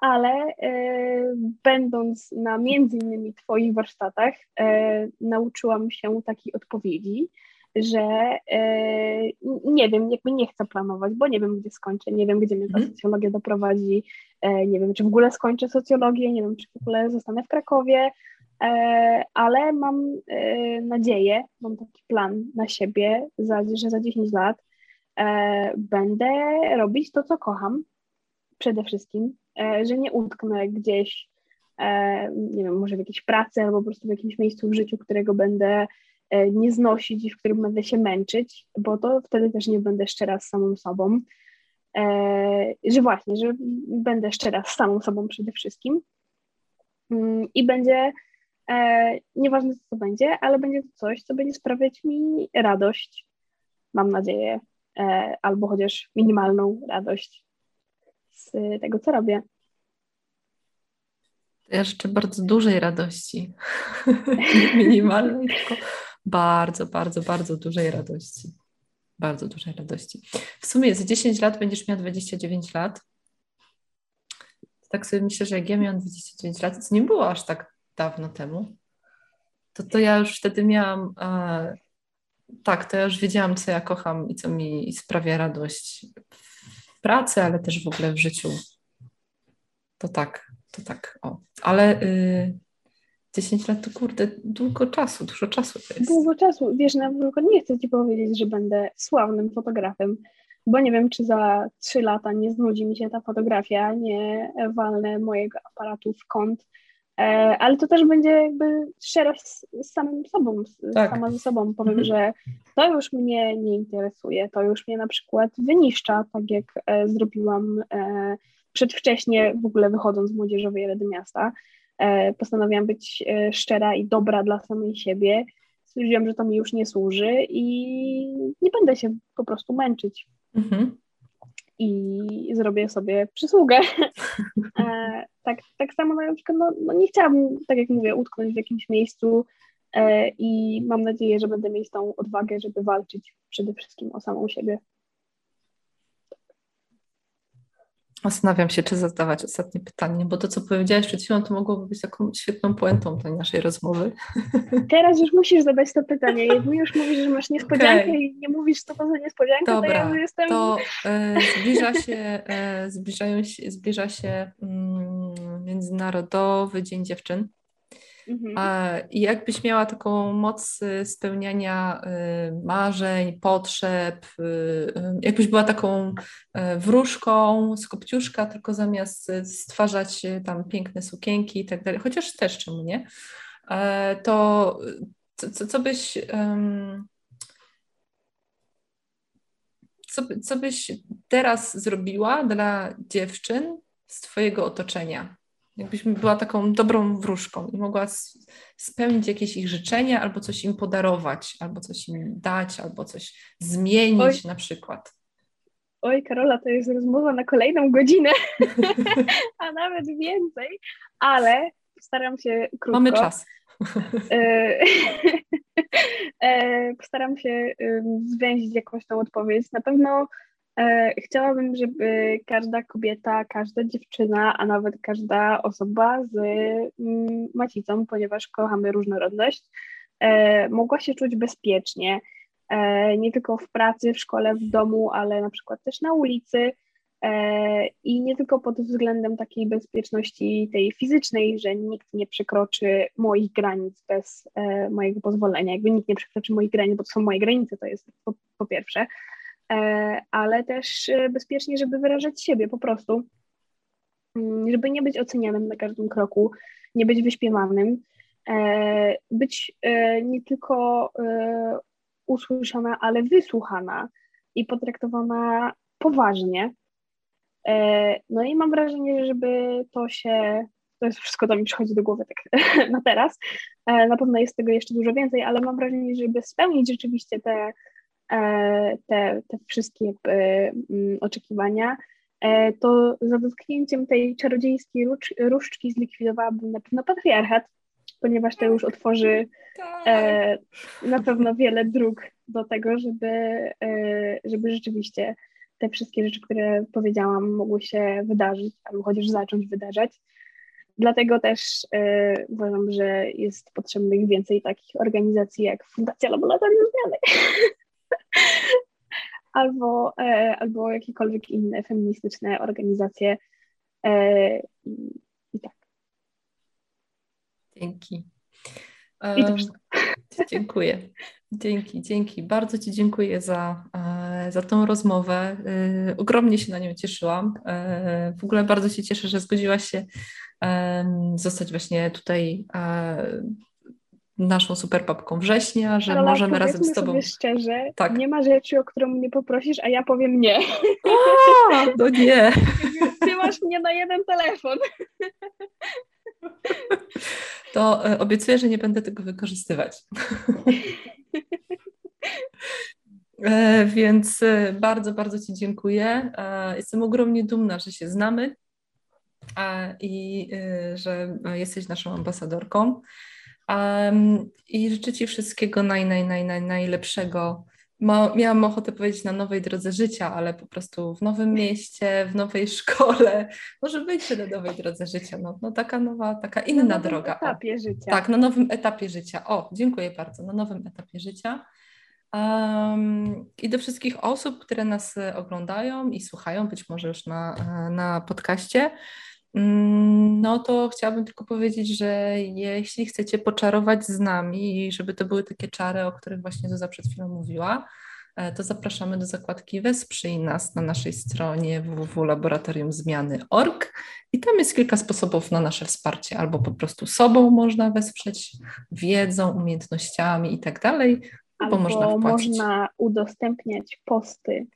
S2: ale e, będąc na między innymi Twoich warsztatach, e, nauczyłam się takiej odpowiedzi, że nie wiem, jakby nie chcę planować, bo nie wiem, gdzie skończę, nie wiem, gdzie mnie ta mhm. socjologia doprowadzi, nie wiem, czy w ogóle skończę socjologię, nie wiem, czy w ogóle zostanę w Krakowie, E, ale mam nadzieję, mam taki plan na siebie, że za 10 lat będę robić to, co kocham przede wszystkim, że nie utknę gdzieś, nie wiem, może w jakiejś pracy albo po prostu w jakimś miejscu w życiu, którego będę nie znosić i w którym będę się męczyć, bo to wtedy też nie będę szczera z samą sobą. Że właśnie, że będę szczera z samą sobą przede wszystkim mm, i będzie E, nieważne co to będzie, ale będzie to coś, co będzie sprawiać mi radość, mam nadzieję, e, albo chociaż minimalną radość z tego, co robię.
S1: Życzę bardzo dużej radości. Minimalnej, tylko bardzo, bardzo, bardzo dużej radości. Bardzo dużej radości. W sumie za 10 lat będziesz miała 29 lat. Tak sobie myślę, że jak ja miałam 29 lat, to nie było aż tak dawno temu, to, to ja już wtedy miałam, e, tak, to ja już wiedziałam, co ja kocham i co mi sprawia radość w pracy, ale też w ogóle w życiu. To tak, to tak, o. Ale y, 10 lat to kurde, długo czasu, dużo czasu to jest.
S2: Długo czasu, wiesz, na przykład nie chcę Ci powiedzieć, że będę sławnym fotografem, bo nie wiem, czy za 3 lata nie znudzi mi się ta fotografia, nie walnę mojego aparatu w kąt E, ale to też będzie jakby szczerość z, samym sobą, tak. sama ze sobą. Powiem, mhm. że to już mnie nie interesuje, to już mnie na przykład wyniszcza, tak jak e, zrobiłam e, przedwcześnie, w ogóle wychodząc z Młodzieżowej Rady Miasta. E, postanowiłam być e, szczera i dobra dla samej siebie. Stwierdziłam, że to mi już nie służy i nie będę się po prostu męczyć. Mhm i zrobię sobie przysługę. E, tak, tak samo na przykład, no, no, nie chciałabym, tak jak mówię, utknąć w jakimś miejscu, i mam nadzieję, że będę mieć tą odwagę, żeby walczyć przede wszystkim o samą siebie.
S1: Zastanawiam się, czy zadawać ostatnie pytanie, bo to, co powiedziałaś przed chwilą, to mogłoby być taką świetną puentą tej naszej rozmowy.
S2: Teraz już musisz zadać to pytanie. Jak mi już mówisz, że masz niespodziankę okay. i nie mówisz, co to za niespodzianka,
S1: Dobra,
S2: to ja jestem...
S1: to e, zbliża się, e, zbliżają się, zbliża się mm, Międzynarodowy Dzień Dziewczyn. Mhm. I jakbyś miała taką moc y, spełniania y, marzeń, potrzeb, y, jakbyś była taką wróżką z kopciuszka, tylko zamiast stwarzać tam piękne sukienki i tak dalej, chociaż też czemu nie, to co, co byś co, co byś teraz zrobiła dla dziewczyn z Twojego otoczenia? Jakbyś była taką dobrą wróżką i mogła spełnić jakieś ich życzenia, albo coś im podarować, albo coś im dać, albo coś zmienić Oj. na przykład.
S2: Oj, Karola, to jest rozmowa na kolejną godzinę, a nawet więcej, ale staram się krótko.
S1: Mamy czas.
S2: E, e, postaram się zwęzić jakąś tą odpowiedź. Na pewno chciałabym, żeby każda kobieta, każda dziewczyna, a nawet każda osoba z mm, macicą, ponieważ kochamy różnorodność, e, mogła się czuć bezpiecznie. E, nie tylko w pracy, w szkole, w domu, ale na przykład też na ulicy. I nie tylko pod względem takiej bezpieczności tej fizycznej, że nikt nie przekroczy moich granic bez mojego pozwolenia. Jakby nikt nie przekroczy moich granic, bo to są moje granice, to jest po, po pierwsze. E, ale też e, bezpiecznie, żeby wyrażać siebie po prostu, mm, żeby nie być ocenianym na każdym kroku, nie być wyśpiewanym, e, być nie tylko usłyszana, ale wysłuchana i potraktowana poważnie. No i mam wrażenie, że żeby to się, to jest wszystko, to mi przychodzi do głowy tak na teraz, na pewno jest tego jeszcze dużo więcej, ale mam wrażenie, że żeby spełnić rzeczywiście te te, te wszystkie jakby mm, oczekiwania, e, to za dotknięciem tej czarodziejskiej różdżki zlikwidowałabym na pewno patriarchat, ponieważ to już otworzy e, na pewno wiele dróg do tego, żeby, żeby rzeczywiście te wszystkie rzeczy, które powiedziałam, mogły się wydarzyć, albo chociaż zacząć wydarzać. Dlatego też uważam, że jest potrzebnych więcej takich organizacji jak Fundacja Laboratorium Zmiany. albo, e, albo jakiekolwiek inne feministyczne organizacje. E, I tak.
S1: Dzięki. Um, dziękuję. Dzięki, dzięki. Bardzo Ci dziękuję za, e, za tą rozmowę. Ogromnie się na nią cieszyłam. W ogóle bardzo się cieszę, że zgodziłaś się zostać właśnie tutaj naszą superpapką września, że
S2: Ale
S1: możemy razem z Tobą...
S2: Szczerze, tak. nie ma rzeczy, o którą mnie poprosisz, a ja powiem nie.
S1: A, no nie.
S2: Ty masz mnie na jeden telefon.
S1: To e, obiecuję, że nie będę tego wykorzystywać. E, więc e, bardzo, bardzo Ci dziękuję. Jestem ogromnie dumna, że się znamy i że jesteś naszą ambasadorką. Um, I życzę Ci wszystkiego naj, naj, naj, naj, najlepszego. Mo, miałam ochotę powiedzieć na nowej drodze życia, ale po prostu w nowym mieście, w nowej szkole, może być na nowej drodze życia. No, no taka nowa, taka inna
S2: na
S1: droga.
S2: Na nowym etapie życia.
S1: Tak, na nowym etapie życia. O, dziękuję bardzo, na nowym etapie życia. Um, I do wszystkich osób, które nas oglądają i słuchają, być może już na, na podcaście. Mm, no to chciałabym tylko powiedzieć, że jeśli chcecie poczarować z nami i żeby to były takie czary, o których właśnie Zuza przed chwilą mówiła, e, to zapraszamy do zakładki Wesprzyj nas na naszej stronie www.laboratoriumzmiany.org i tam jest kilka sposobów na nasze wsparcie, albo po prostu sobą można wesprzeć, wiedzą, umiejętnościami i tak dalej, albo, albo można wpłacić.
S2: można udostępniać posty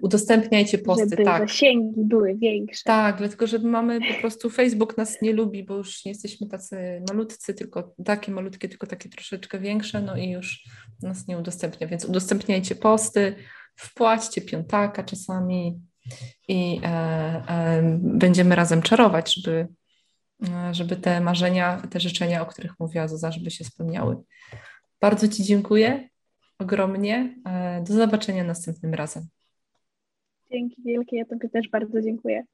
S1: Udostępniajcie posty,
S2: żeby
S1: tak.
S2: zasięgi były większe.
S1: Tak, dlatego że mamy po prostu, Facebook nas nie lubi, bo już nie jesteśmy tacy malutcy, tylko takie malutkie, tylko takie troszeczkę większe, no i już nas nie udostępnia, więc udostępniajcie posty, wpłaćcie piątaka czasami i e, e, będziemy razem czarować, żeby żeby te marzenia, te życzenia, o których mówiła Zuza, żeby się spełniały. Bardzo Ci dziękuję ogromnie. Do zobaczenia następnym razem.
S2: Dzięki wielkie, ja Tobie też bardzo dziękuję.